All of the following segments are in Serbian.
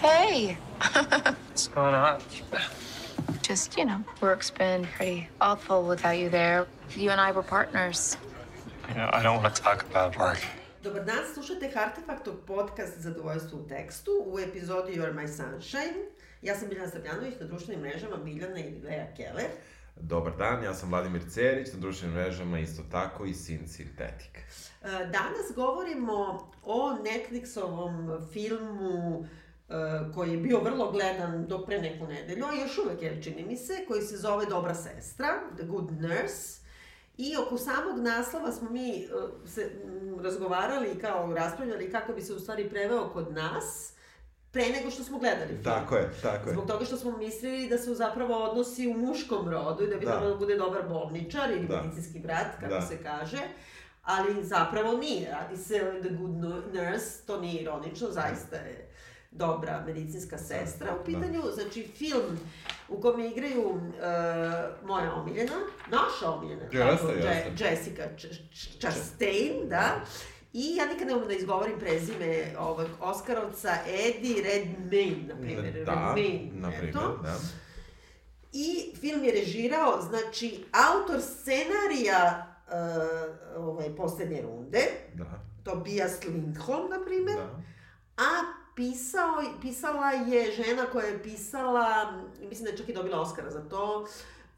Hey. What's going on? Just, you know, work's been pretty awful without you there. You and I were partners. You know, I don't want to talk about work. Dobar dan, slušate Hartefaktov podcast Zadovoljstvo u tekstu u epizodi You're My Sunshine. Ja sam Biljana Srbljanović na društvenim mrežama Biljana i Lea Keller. Dobar dan, ja sam Vladimir Cerić, na društvenim mrežama isto tako i Sin Sintetik. E, Danas govorimo o Netflixovom filmu e, koji je bio vrlo gledan do pre neku nedelju, a još uvek je, čini mi se, koji se zove Dobra sestra, The Good Nurse. I oko samog naslova smo mi uh, se razgovarali i kao raspravljali kako bi se u stvari preveo kod nas pre nego što smo gledali film. Tako je, tako je. Zbog toga što smo mislili da se zapravo odnosi u muškom rodu i da bi Da. trebalo da bude dobar bolničar ili Da. medicinski brat, kako Da. se kaže. Ali zapravo nije. Radi se The Good Nurse, to nije ironično, zaista je dobra medicinska sestra u Da. pitanju. Znači, film u kome igraju uh, moja omiljena, naša omiljena, Jeste, tako, Je- jeste. Jessica Ch- Ch- Chastain, da. I ja nikad ne umem da izgovorim prezime ovog Oskarovca, Eddie Redmayne, na primjer. Da, Redmayne, na primjer, eto. da. I film je režirao, znači, autor scenarija uh, ovaj, poslednje runde, Da, Tobias Lindholm, na primjer, da. a pisao, pisala je žena koja je pisala, mislim da je čak i dobila Oscara za to,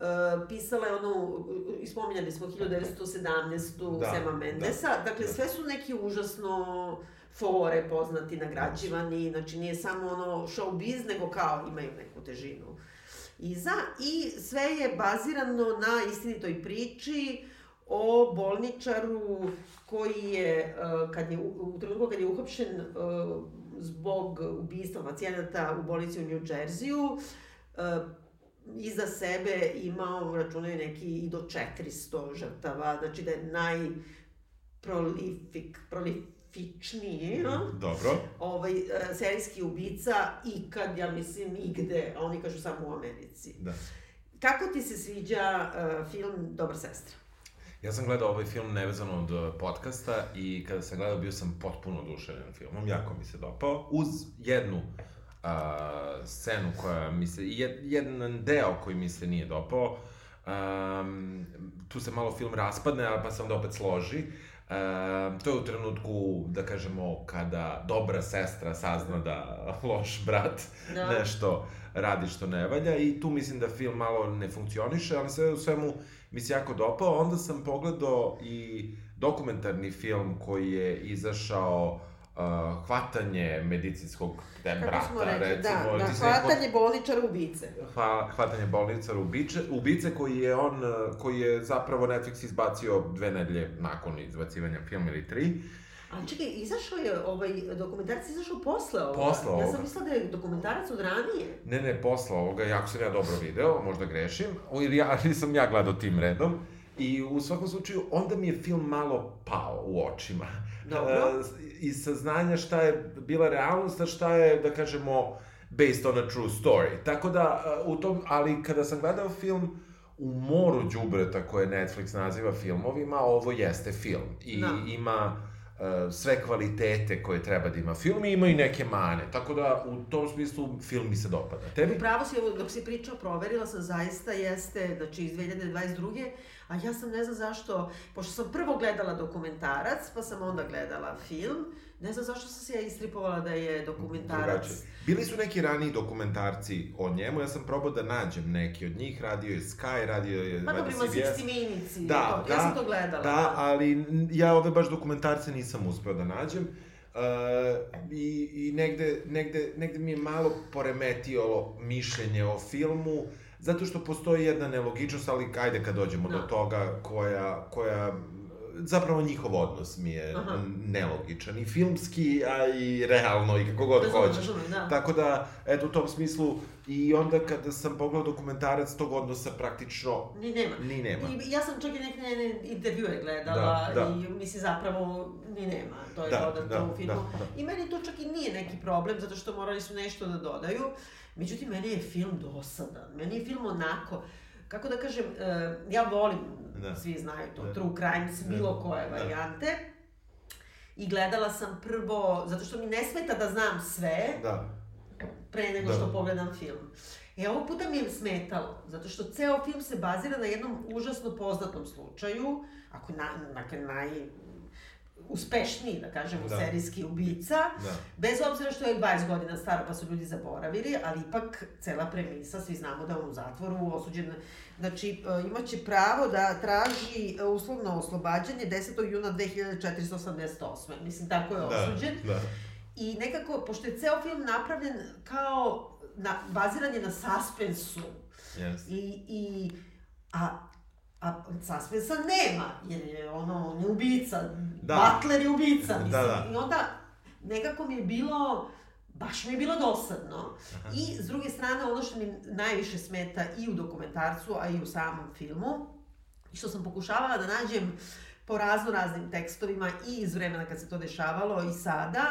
Uh, pisala je onu, ispominjali smo 1917. Da, Sema Mendesa, da, dakle da. sve su neki užasno fore poznati, nagrađivani, znači nije samo ono showbiz, nego kao imaju neku težinu iza i sve je bazirano na istinitoj priči o bolničaru koji je, uh, kad je u, trenutku kad je uhapšen uh, zbog ubistva pacijenata u bolnici u New Jerseyu, uh, iza sebe imao, računaju neki i do 400 žrtava, znači da je najprolifik, prolifičniji, no? Dobro. ovaj, e, serijski ubica ikad, ja mislim, igde, a oni kažu samo u Americi. Da. Kako ti se sviđa uh, film Dobra sestra? Ja sam gledao ovaj film nevezano od uh, podcasta i kada sam gledao bio sam potpuno oduševljen filmom, jako mi se dopao, uz jednu uh, scenu koja mi se, jed, jedan deo koji mi se nije dopao, um, tu se malo film raspadne, ali pa se onda opet složi. Um, to je u trenutku, da kažemo, kada dobra sestra sazna da loš brat Da. nešto radi što ne valja i tu mislim da film malo ne funkcioniše, ali sve u svemu mi se jako dopao. Onda sam pogledao i dokumentarni film koji je izašao uh, hvatanje medicinskog te brata, recimo. da, da, hvatanje bolničara ubice. Hva, hvatanje bolnica ubice, ubice koji je on, uh, koji je zapravo Netflix izbacio dve nedelje nakon izbacivanja filma ili tri. A čekaj, izašao je ovaj dokumentarac, izašao posle ovoga. Posle Ja ovoga. sam mislila da je dokumentarac od ranije. Ne, ne, posla ovoga, jako sam ja dobro video, možda grešim, ili ja, ili sam ja gledao tim redom. I u svakom slučaju, onda mi je film malo pao u očima. Dobro. E, iz saznanja šta je bila realnost, a šta je, da kažemo, based on a true story. Tako da, e, u tom, ali kada sam gledao film, u moru đubreta koje Netflix naziva filmovima, ovo jeste film. I Da. ima sve kvalitete koje treba da ima film i ima i neke mane. Tako da, u tom smislu, film mi se dopada. Tebi? Upravo si, dok si pričao, proverila sam, zaista jeste, znači iz 2022. A ja sam ne znam zašto, pošto sam prvo gledala dokumentarac, pa sam onda gledala film, ne znam zašto sam se ja istripovala da je dokumentarac. Drugačije. Bili su neki raniji dokumentarci o njemu, ja sam probao da nađem neki od njih, radio je Sky, radio je... Pa dobro, ima CBS. 60 Minutes i Da, to, da, ja sam to gledala. Da, ali ja ove baš dokumentarce nisam uspeo da nađem. Uh, i, i negde, negde, negde mi je malo poremetio mišljenje o filmu, zato što postoji jedna nelogičnost, ali ajde kad dođemo Da. do toga koja, koja zapravo njihov odnos mi je Aha. nelogičan i filmski, a i realno i kako god Razumem, hoćeš. razumem, da. Tako da, eto, u tom smislu, i onda kada sam pogledao dokumentarac, tog odnosa praktično Ni nema. ni nema. I, ja sam čak i neke intervjue gledala Da, da. i mislim zapravo ni nema, to je Da, da, u filmu. da, da. I meni to čak i nije neki problem, zato što morali su nešto da dodaju. Međutim, meni je film dosadan. Meni je film onako, kako da kažem, e, ja volim, Da. svi znaju to, Da. true crimes, bilo Da. koje Da. varijante. I gledala sam prvo, zato što mi ne smeta da znam sve, Da. pre nego Da. što pogledam film. E, ovog puta mi je smetalo, zato što ceo film se bazira na jednom užasno poznatom slučaju, ako na, dakle, naj uspešniji, da kažemo, Da. serijski ubica, Da. bez obzira što je 20 godina staro pa su ljudi zaboravili, ali ipak cela premisa, svi znamo da on u zatvoru, osuđen, znači e, imaće pravo da traži e, uslovno oslobađanje 10. juna 2488. Mislim, tako je osuđen. Da, da. I nekako, pošto je ceo film napravljen kao na, baziran je na suspensu Yes. i, i a, a suspensa nema, jer je ono, on je ubica, Da. Butler je ubica, mislim, Da, da. i onda nekako mi je bilo, baš mi je bilo dosadno. I s druge strane, ono što mi najviše smeta i u dokumentarcu, a i u samom filmu, i što sam pokušavala da nađem po razno raznim tekstovima i iz vremena kad se to dešavalo i sada,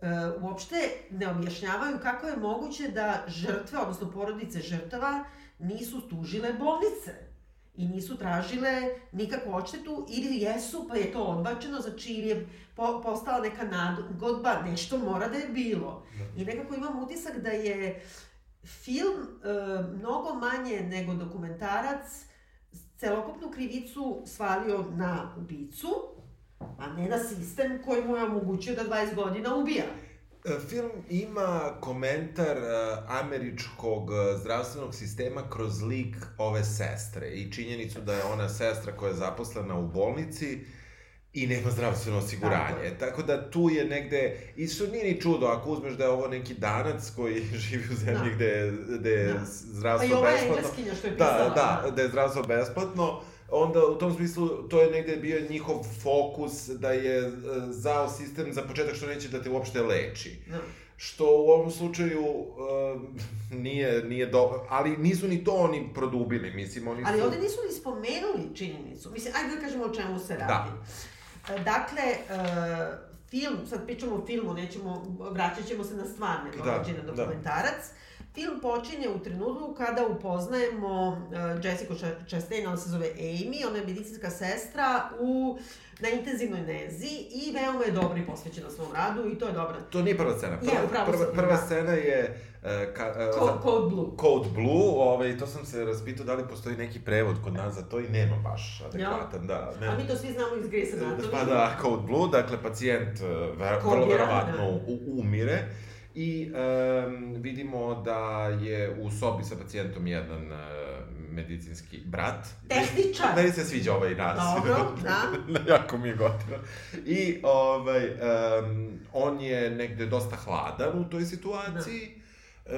e, uopšte ne objašnjavaju kako je moguće da žrtve, odnosno porodice žrtava, nisu tužile bolnice i nisu tražile nikakvu odštetu ili jesu, pa je to odbačeno, znači ili je po, postala neka nagodba, nešto mora da je bilo. I nekako imam utisak da je film e, mnogo manje nego dokumentarac celokupnu krivicu svalio na ubicu, a ne na sistem koji mu je omogućio da 20 godina ubija. E, Film ima komentar e, američkog e, zdravstvenog sistema kroz lik ove sestre i činjenicu da je ona sestra koja je zaposlena u bolnici i nema zdravstveno Tako osiguranje. je. Tako, da tu je negde, i što nije ni čudo, ako uzmeš da je ovo neki danac koji živi u zemlji Da. gde, je- gde je Da. da. Pa zdravstvo i ova je besplatno. engleskinja što je pisala. Da, da, da je zdravstvo besplatno, onda u tom smislu to je negde bio njihov fokus da je e, zao sistem za početak što neće da te uopšte leči. Da. Što u ovom slučaju um, nije, nije dobro, ali nisu ni to oni produbili, mislim, oni Ali su... ovde nisu ni spomenuli činjenicu. Mislim, ajde da kažemo o čemu se Da. radi. E, Dakle, e, film, sad pričamo o filmu, nećemo, vraćat ćemo se na stvarne Da, događaje, na da. Film počinje u trenutku kada upoznajemo uh, Jessica Ch- Chastain, ona se zove Amy, ona je medicinska sestra u, na intenzivnoj nezi i veoma je dobra i posvećena svom radu i to je dobra. To nije prva scena. Prva, Je, upravo prva, sam, prva da. scena je... Uh, ka, uh, Code, Code Blue. Code Blue, ovaj, to sam se raspitao da li postoji neki prevod kod nas za to i nema baš adekvatan, da. Ne. A mi to svi znamo iz Grey's Anatomy. Pa da, Code Blue, dakle pacijent uh, ver, vrlo verovatno da. umire i um, vidimo da je u sobi sa pacijentom jedan uh, medicinski brat. Tehničar. Meni se sviđa ovaj naziv. Dobro, da. jako mi je gotivo. I ovaj, um, on je negde dosta hladan u toj situaciji. E,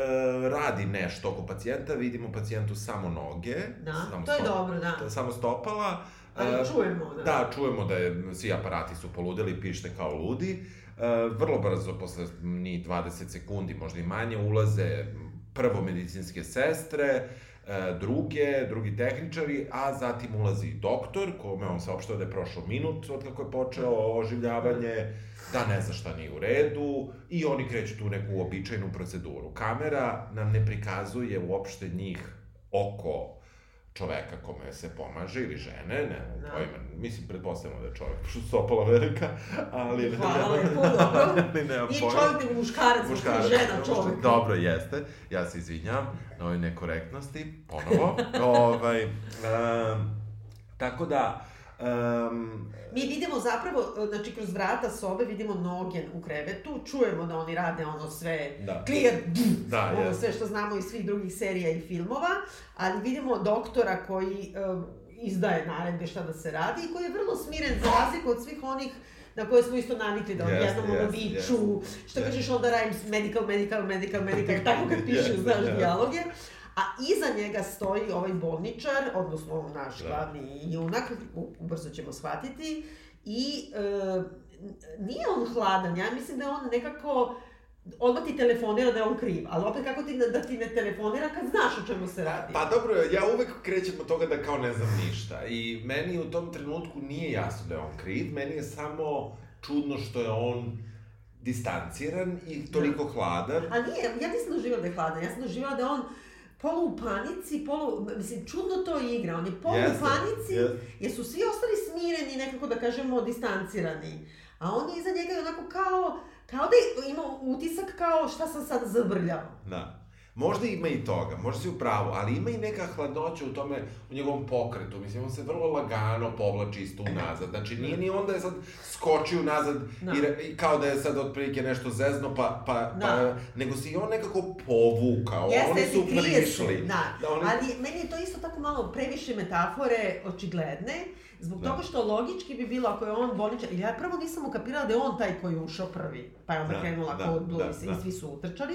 radi nešto oko pacijenta, vidimo pacijentu samo noge. Da, samo to je stop- dobro, da. Samo stopala. Ali E, čujemo, da. Da, čujemo da je, svi aparati su poludeli, pište kao ludi. E, vrlo brzo, posle ni 20 sekundi, možda i manje, ulaze prvo medicinske sestre, e, druge, drugi tehničari, a zatim ulazi i doktor, kome on saopštao da je prošao minut od kako je počeo oživljavanje, da ne zna šta nije u redu, i oni kreću tu neku uobičajenu proceduru. Kamera nam ne prikazuje uopšte njih oko čoveka kome se pomaže ili žene, ne Da. da. pojma, mislim, pretpostavljamo da je čovek, pošto su opala velika, ali ne, Hvala lepo, dobro. ali nemam Nije nego muškarac, muškarac, žena čovjek. Dobro, jeste. Ja se izvinjam na ovoj nekorektnosti, ponovo. ovaj, um, tako da, um, Mi vidimo zapravo, znači kroz vrata sobe vidimo noge u krevetu, čujemo da oni rade ono sve Da. clear, Da, ono jeste. sve što znamo iz svih drugih serija i filmova, ali vidimo doktora koji um, izdaje naredbe šta da se radi i koji je vrlo smiren za razliku od svih onih na koje smo isto navikli da odjednom ono jeste, viču, što jeste. kažeš onda Rhymes, medical, medical, medical, medical, tako kad piše, Jeste, znaš, jeste. dijaloge. A iza njega stoji ovaj bolničar, odnosno naš Da. glavni junak, ubrzo ćemo shvatiti, i e, nije on hladan, ja mislim da je on nekako, odmah ti telefonira da je on kriv, ali opet kako ti da ti ne telefonira kad znaš o čemu se radi. Pa dobro, ja uvek krećem od toga da kao ne znam ništa. I meni u tom trenutku nije jasno da je on kriv, meni je samo čudno što je on distanciran i toliko hladan. A nije, ja nisam doživjela da je hladan, ja sam doživjela da on polu u panici, polu, mislim, čudno to igra, on je polu u Jeste, panici, jeste. jer su svi ostali smireni, nekako da kažemo, distancirani. A on je iza njega onako kao, kao da ima utisak kao šta sam sad zavrljao. Da. Možda ima i toga, možda si u pravu, ali ima i neka hladnoća u tome, u njegovom pokretu. Mislim, on se vrlo lagano povlači isto unazad. Znači, nije ni onda je sad skočio nazad Da. i, re, i kao da je sad otprilike nešto zezno, pa, pa, Da. pa nego si i on nekako povukao. oni Jeste, su krije se, prišli. da. Da, oni- Ali meni je to isto tako malo previše metafore očigledne, zbog Da. toga što logički bi bilo ako je on bolničar, ja prvo nisam ukapirala da je on taj koji je ušao prvi, pa je onda Da, krenula da, Code Blue da, da. i svi su utrčali,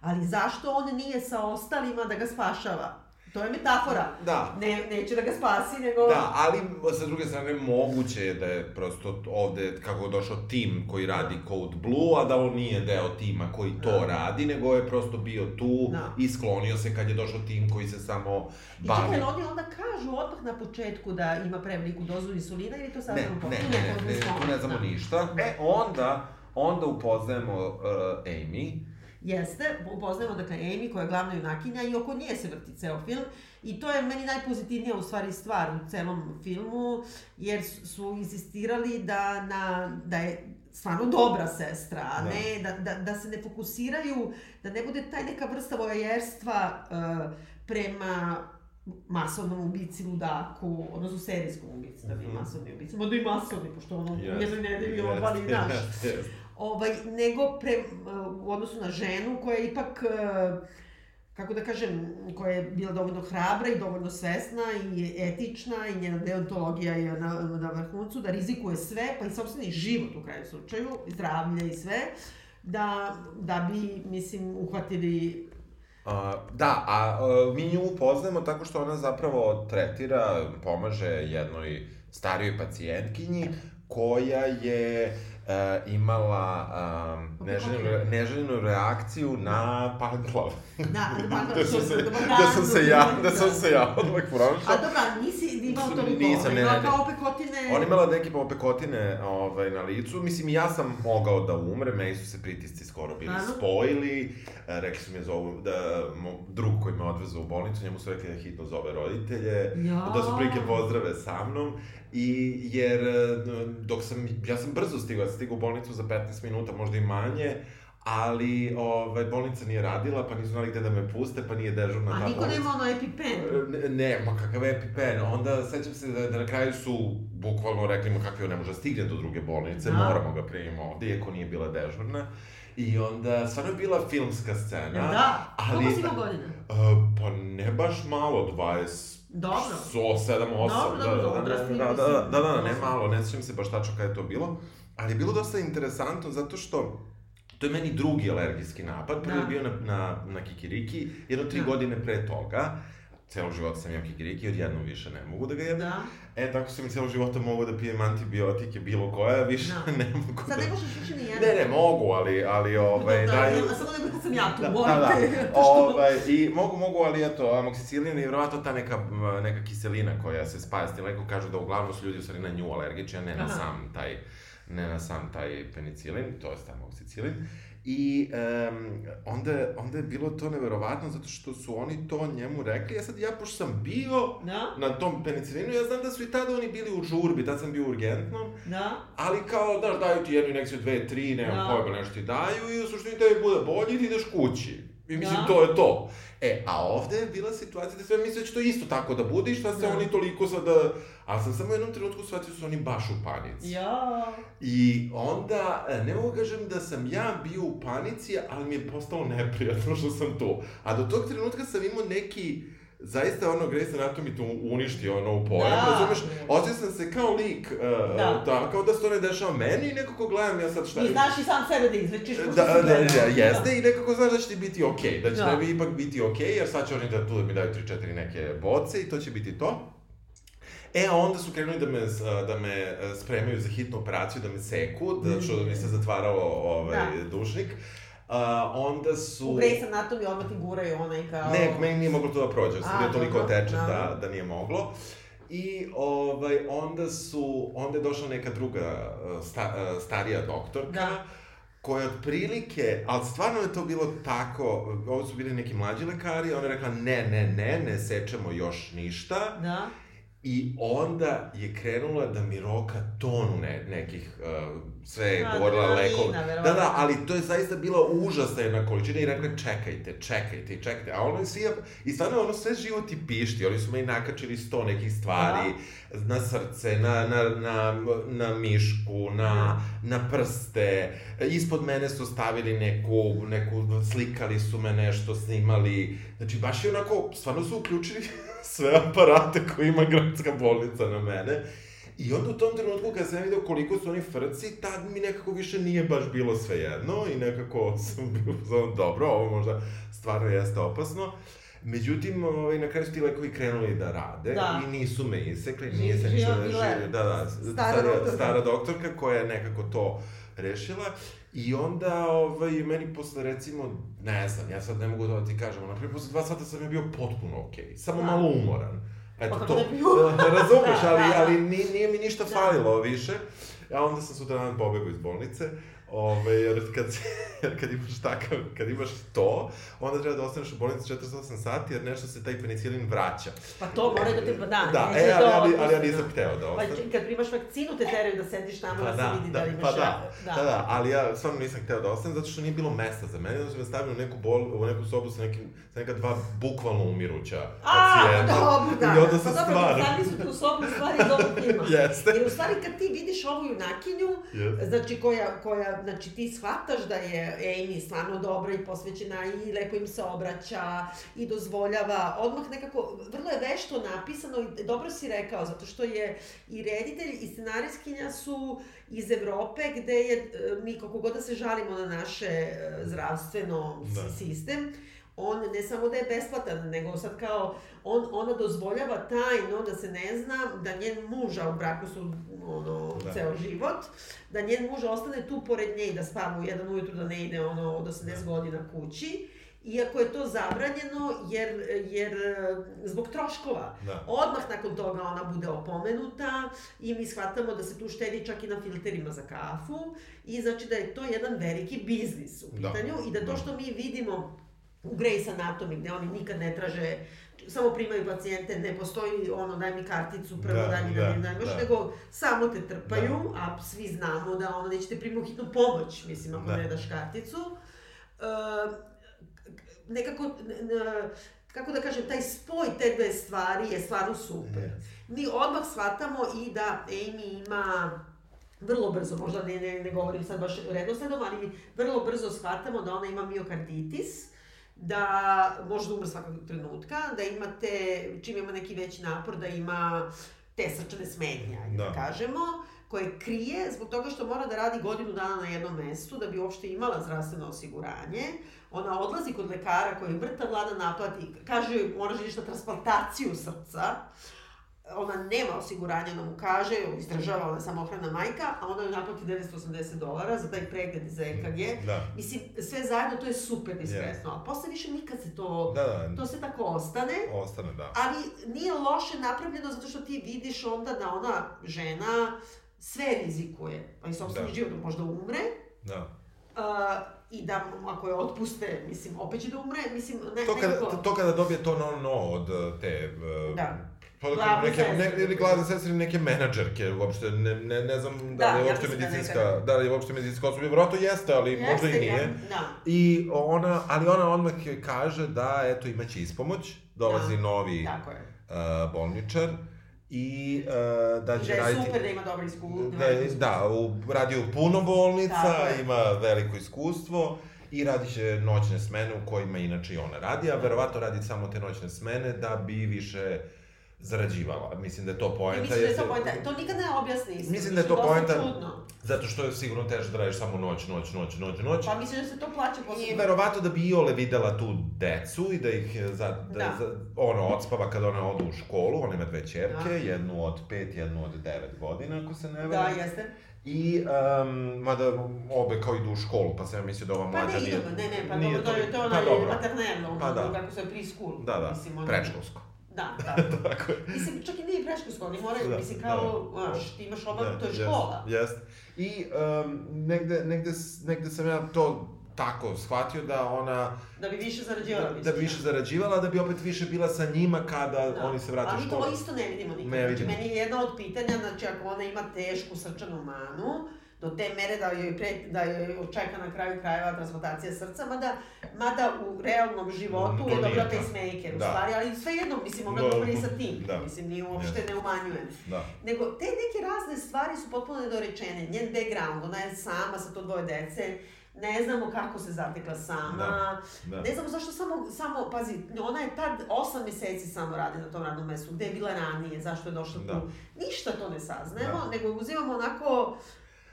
ali zašto on nije sa ostalima da ga spašava? To je metafora. Da. Ne, neće da ga spasi, nego... Da, ali sa druge strane moguće je da je prosto ovde kako je došao tim koji radi Code Blue, a da on nije deo tima koji to Da. radi, nego je prosto bio tu Da. i sklonio se kad je došao tim koji se samo I bavi. čekaj, oni onda kažu odmah na početku da ima preveliku dozu insulina ili to sad Ne, ne, ne, ne, ne, nismo- tu ne znamo da. ništa. E, onda, onda upoznajemo uh, Amy, Jeste, upoznajemo dakle Amy koja je glavna junakinja i oko nje se vrti ceo film i to je meni najpozitivnija u stvari stvar u celom filmu jer su, insistirali da, na, da je stvarno dobra sestra, a Da. ne, da, da, da se ne fokusiraju, da ne bude taj neka vrsta vojerstva uh, prema masovnom ubici ludaku, odnosno serijskom ubici, da nije Mhm. masovni ubici, mada i masovni, pošto ono u Jeste, jednoj nedelji jeste, obali naš jeste, jeste. Ovaj, nego pre, u odnosu na ženu koja je ipak, e, kako da kažem, koja je bila dovoljno hrabra i dovoljno svesna i etična i njena deontologija je na, na vrhuncu, da rizikuje sve, pa i sobstveni život u kraju slučaju, i zdravlje i sve, da, da bi, mislim, uhvatili Uh, da, a uh, mi nju upoznajemo tako što ona zapravo tretira, pomaže jednoj starijoj pacijentkinji koja je uh, imala um, neželjenu, neželjenu reakciju na panglav. Da, da, da sam se, da sam se ja, da sam se ja odmah prošao. A dobra, nisi imao to Nisam, ne, ne, ne. kao pekotine... Ona imala neke popekotine ovaj, na licu. Mislim, ja sam mogao da umre, meni su se pritisci skoro bili Stvarno? spojili. E, rekli su mi zovu, da drug koji me odvezao u bolnicu, njemu su rekli da hitno zove roditelje, Ja. da su prilike pozdrave sa mnom. I, jer, e, dok sam, ja sam brzo stigao, ja sam stigao u bolnicu za 15 minuta, možda i manje, ali ovaj, bolnica nije radila, pa nisu znali gde da me puste, pa nije dežurna ta A niko bolnica. nema ono EpiPen. Ne, ne, ma kakav EpiPen. Onda sećam se da, da na kraju su bukvalno rekli kakvi on ne može da stigne do druge bolnice, Da. moramo ga primimo ovde, iako nije bila dežurna. I onda, stvarno je bila filmska scena. Da? ali- Koliko si imao godina? Uh, pa ne baš malo, 20... Dobro. So, 7, 8, Dobro, da, dobro, da, da, da, da, da, da, da, ne malo, ne sjećam se baš tačno kada je to bilo, ali je bilo dosta interesantno zato što to je meni drugi alergijski napad, prvi Da. je bio na, na, na kikiriki, jedno tri Da. godine pre toga, celog života sam jeo kikiriki, odjednom više ne mogu da ga jedem. Da. E, tako sam i celog života mogu da pijem antibiotike bilo koja, više Da. ne mogu Sad da... ne možeš više ni jedan. Ne, ne, mogu, ali, ali ovaj, da, daju... da, samo da sam ja tu, Da, molim da, da. te. što- Ovaj, I mogu, mogu, ali eto, amoksicilin je vjerovatno ta neka, neka kiselina koja se spaja s tim lekom, kažu da uglavnom su ljudi u stvari na nju alergični, a ne na Aha. sam taj, ne na sam taj penicilin, to je amoksicilin. I um, onda, onda je bilo to neverovatno zato što su oni to njemu rekli, ja sad ja pošto sam bio Da, na tom penicilinu, ja znam da su i tada oni bili u žurbi, tad sam bio u urgentnom, da. ali kao, daš, daju ti jednu injekciju, dve, tri, nemam Da. pojma, nešto ti daju i u suštini tebi bude bolje i ti ideš kući. I mislim, Da. to je to. E, a ovde je bila situacija da sve misle da će to isto tako da bude i šta se Da. oni toliko sada... Ali sam samo u jednom trenutku shvatio da su oni baš u panici. Ja. I onda, e, ne mogu kažem da sam ja bio u panici, ali mi je postalo neprijatno što sam tu. A do tog trenutka sam imao neki, zaista ono Grey's Anatomy to uništi ono u pojam, Da. razumeš? Osjećao sam se kao lik, uh, Da. da. kao da se to ne dešava meni i nekako gledam ja sad šta I znaš i sam sebe da izlečiš, Da, da, gledao. da, jeste i nekako znaš da će ti biti okej, da će Da. tebi ipak biti okej, jer sad će oni da tu da mi daju 3-4 neke boce i to će biti to. E, a onda su krenuli da me, da me e, spremaju za hitnu operaciju, da me seku, da, što mi se zatvarao ovaj, Da. dušnik. A, onda su... U Grey's Anatomy odmah ti guraju onaj kao... Ne, meni nije moglo to da prođe, sam bio toliko dobro, otečen da. da, da nije moglo. I ovaj, onda su, onda je došla neka druga uh, sta, uh, starija doktorka, Da. koja je otprilike, ali stvarno je to bilo tako, ovo su bili neki mlađi lekari, ona je rekla ne, ne, ne, ne sečemo još ništa. Da. I onda je krenula da mi roka tonu ne, nekih uh, sve je Pa, govorila lekov. Da, da, ali to je zaista bila užasna jedna količina i rekla čekajte, čekajte, i čekajte. A ono je svi, i stvarno ono sve živo ti pišti, oni su meni nakačili sto nekih stvari, na srce, na, na, na, na mišku, na, na prste, ispod mene su stavili neku, neku, slikali su me nešto, snimali, znači baš je onako, stvarno su uključili sve aparate koje ima gradska bolnica na mene. I onda u tom trenutku kad sam vidio koliko su oni frci, tad mi nekako više nije baš bilo svejedno i nekako sam bio znam, dobro, ovo možda stvarno jeste opasno. Međutim, ovaj, na kraju su ti lekovi krenuli da rade Da. i nisu me isekli, nije se ništa bila je. Da, da, Stara stara, doktorka. stara doktorka koja je nekako to rešila. I onda, ovaj, meni posle, recimo, ne znam, ja sad ne mogu da ti kažem, naprijed, posle dva sata sam je bio potpuno okej, samo Da. malo umoran. Eto to, bi bio? razumeš, Da, ali, da, da. ali nije, nije mi ništa Da. falilo više. A onda sam sutra dan pobegao iz bolnice, Ove, jer kad, jer kad imaš takav, kad imaš to, onda treba da ostaneš u bolnici 48 sati, jer nešto se taj penicilin vraća. Pa to mora da te, da, Da, neće e, ali, to ali, ali ja nisam da. hteo da Pa ostanem. kad primaš vakcinu te teraju da sediš tamo Pa da, da, se vidi da, da, li imaš... pa da, da. da, da, ali ja stvarno nisam hteo da ostanem zato što nije bilo mesta za mene, onda su me stavili u neku, bol, u neku sobu sa, nekim, sa neka dva bukvalno umiruća A, pacijenta. dobro, da. I onda sam pa dobro, stvarno... stavili su te u sobu u stvari iz ovog filma. Jeste. Jer u stvari kad ti vidiš ovu junakinju, Jeste. znači koja, koja, znači ti shvataš da je Amy stvarno dobra i posvećena i lepo im se obraća i dozvoljava, odmah nekako, vrlo je vešto napisano i dobro si rekao, zato što je i reditelj i scenarijskinja su iz Evrope gde je, e, mi kako god da se žalimo na naše e, zdravstveno Da. da. sistem, on ne samo da je besplatan, nego sad kao, on, ona dozvoljava tajno da se ne zna da njen muž, a u braku su ono, Da. da. ceo život, da njen muž ostane tu pored nje i da spava u jedan ujutru, da ne ide ono od 80 godina kući, iako je to zabranjeno jer, jer e, zbog troškova. Da. Odmah nakon toga ona bude opomenuta i mi shvatamo da se tu štedi čak i na filterima za kafu i znači da je to jedan veliki biznis u Da. pitanju i da to Da. što mi vidimo u Grey's Anatomy gde oni nikad ne traže samo primaju pacijente, ne postoji ono daj mi karticu, prvo Da, daj mi da, da, mi daj, da. nego samo te trpaju, a svi znamo da ono nećete primiti u hitnu pomoć, mislim, ako Da. ne daš karticu. E, nekako, kako da kažem, taj spoj te dve stvari je stvarno super. Yes. Mi odmah shvatamo i da Amy ima vrlo brzo, možda ne, ne, ne govorim sad baš redosledom, ali vrlo brzo shvatamo da ona ima miokarditis, da može da umre svakog trenutka, da imate, čim ima neki veći napor, da ima te srčane smetnje, da. Da. kažemo, koje krije zbog toga što mora da radi godinu dana na jednom mestu da bi uopšte imala zdravstveno osiguranje. Ona odlazi kod lekara koji je mrtav vlada naplati, kaže joj moraš da ideš na transplantaciju srca, ona nema osiguranja, ona mu kaže, izdržava, ona je samohrana majka, a ona joj naplati 980 dolara za taj pregled za EKG. Da. Mislim, sve zajedno to je super diskretno, ali posle više nikad se to, Da, da, to se tako ostane. ostane, da. Ali nije loše napravljeno zato što ti vidiš onda da ona žena sve rizikuje, pa i sobstveni Da. život možda umre, Da. uh, i da ako je otpuste, mislim, opet će da umre, mislim, ne, To kada, nekako... to kada dobije to no no od te... Uh, Da. Pa da neke, ne, ili glavne sestre ili neke menadžerke, uopšte ne, ne, ne znam da, Da, li je uopšte da medicinska, da li je uopšte medicinska osoba, vjerojatno jeste, ali možda i Jeste, nije. ja- Da. I ona, ali ona odmah kaže da, eto, imaće ispomoć, dolazi Da, novi Tako je. uh, bolničar i uh, da će da je raditi... super da ima dobro iskustvo. Da, da, u, radi u puno bolnica, ima veliko iskustvo i radi će noćne smene u kojima inače i ona radi, a verovatno radi samo te noćne smene da bi više zarađivala. Mislim da je to poenta. mislim da je to poenta. To nikad ne objasni isto. Mislim da je to poenta- čudno. Zato što je sigurno teže da radiš samo noć, noć, noć, noć, noć. Pa mislim da se to plaća posle. I verovatno da bi Iole videla tu decu i da ih e, za, da, Da. za, ono odspava kada ona odu u školu, ona ima dve čerke, Da. jednu od pet, jednu od devet godina, ako se ne Da, varam. jeste. I, um, mada obe kao idu u školu, pa sam ja mislio da ova Pa mlađa ne, nije... idemo, ne, ne, pa nije dobro, to je to pa ona dobro. maternello, Pa da. kako se je preschool. Da, da, Mislim, ono- predškolsko. Da, da. Tako je. Mislim, čak i nije preškolsko, oni moraju, Da, mislim, kao, da. znaš, ti imaš oba, to je jest, škola. Jest. I um, negde, negde, negde sam ja to tako shvatio da ona Da bi više zarađivala, da, da bi više zarađivala, da bi opet više bila sa njima kada Da. oni se vrate u Ali školu. to isto ne vidimo nikad. Ne znači, vidimo. meni je jedno od pitanja, znači ako ona ima tešku srčanu manu, do te mere da joj, pre, da joj čeka na kraju krajeva transplantacija srca, mada, mada u realnom životu Mm, je tako. pacemaker, u Da. stvari, ali svejedno, mislim, ona Da, dobra i sa tim, da. mislim, nije uopšte ne umanjujem. Da. Nego, te neke razne stvari su potpuno nedorečene. Njen background, ona je sama sa to dvoje dece, ne znamo kako se zatekla sama, Da, da. ne znamo zašto samo, samo, pazi, ona je tad osam meseci samo radi na tom radnom mestu, gde je bila ranije, zašto je došla Da. tu. Ništa to ne saznajemo, Da. nego uzimamo onako,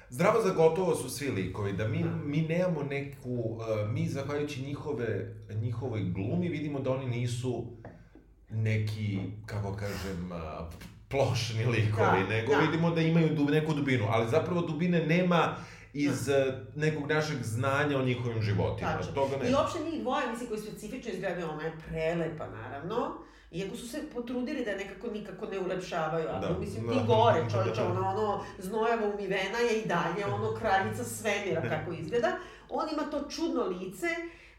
Zdravo za gotovo su svi likovi, da mi, mi nemamo neku, uh, mi zahvaljujući njihove, njihovoj glumi vidimo da oni nisu neki, kako kažem, uh, plošni likovi, Da, nego da. vidimo da imaju dub, neku dubinu, ali zapravo dubine nema iz uh, nekog našeg znanja o njihovim životima. Tačno. Toga I nema. uopšte njih dvoje, mislim, koji specifično izgledaju, ona je prelepa, naravno, Iako su se potrudili da nekako nikako ne ulepšavaju, ali Da, mislim da. ti gore, čovječe, Da. ona ono znojava umivena je i dalje ono kraljica svemira kako izgleda. On ima to čudno lice,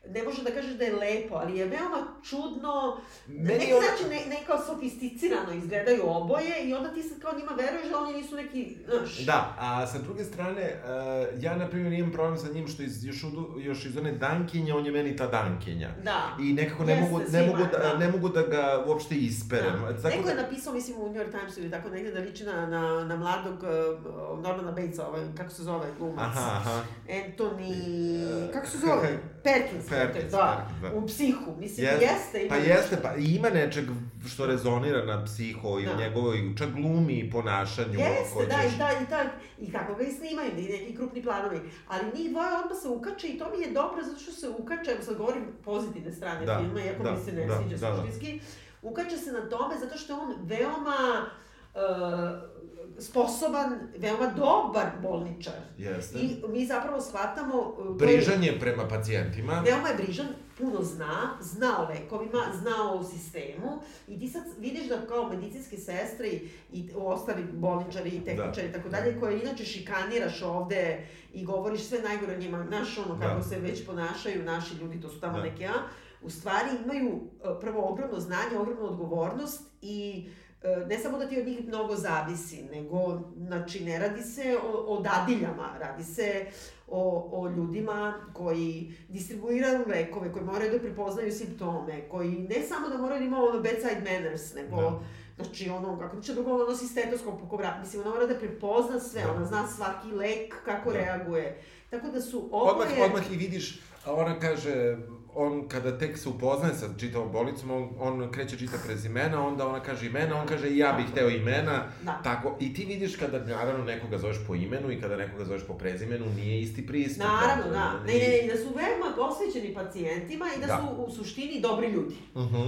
ne može da kažeš da je lepo, ali je veoma čudno, Meni neki ona- način ne, ne kao sofisticirano izgledaju oboje i onda ti sad kao njima veruješ da oni nisu neki, znaš, Da, a sa druge strane, uh, ja na primjer imam problem sa njim što iz, još, udu, još iz one dankinje, on je meni ta dankinja. da. I nekako ne Jeste, mogu, ne, mogu da, da. ne mogu da ga uopšte isperem. Da. Tako Neko da, je napisao, mislim, u New York Timesu ili tako negde da liči na, na, na mladog uh, Normana Batesa, ovaj, kako se zove, glumac. Aha, aha. Anthony, kako se zove? Perkins, Perkins, da, Perkins, da. u psihu. Mislim, Jeste. jeste. ima Pa nešto. jeste, pa ima nečeg što rezonira na psiho i Da. u njegovoj čak glumi i ponašanju. Jeste, da, hoćeš. i, da, i, da, i kako ga i snimaju, i neki krupni planovi. Ali njih dvoje odmah se ukače i to mi je dobro zato što se ukače, evo sad govorim pozitivne strane Da, filma, iako da, mi se ne da, sviđa da, da. suštinski. Ukače se na tome zato što on veoma uh, sposoban, veoma dobar bolničar. Jeste. I mi zapravo shvatamo... uh, je- Brižan je prema pacijentima. Veoma je brižan, puno zna, zna o lekovima, zna o sistemu i ti sad vidiš da kao medicinske sestre i, i ostali bolničari i tehničari i tako dalje, koje inače šikaniraš ovde i govoriš sve najgore o njima, znaš ono kako Da. se već ponašaju naši ljudi, to su tamo Da. neke, a, u stvari imaju e, prvo ogromno znanje, ogromnu odgovornost i e, ne samo da ti od njih mnogo zavisi, nego, znači, ne radi se o, o dadiljama, radi se o, o ljudima koji distribuiraju lekove, koji moraju da prepoznaju simptome, koji ne samo da moraju da imaju ono bedside manners, nego, Da. znači, ono, kako će drugo, ono nosi stetoskop oko vrata, mislim, ona mora da prepozna sve, Da. ona zna svaki lek, kako Da. reaguje. Tako da su Odmah, oboje... odmah i vidiš, a ona kaže, on kada tek se upoznaje sa čitavom bolicom, on, on kreće čita prezimena, onda ona kaže imena, on kaže i ja bih hteo imena, Da. tako, i ti vidiš kada naravno nekoga zoveš po imenu i kada nekoga zoveš po prezimenu, nije isti pristup. Naravno, da. Ne, ne, ne, da su veoma posvećeni pacijentima i da, Da. su u suštini dobri ljudi. Mhm.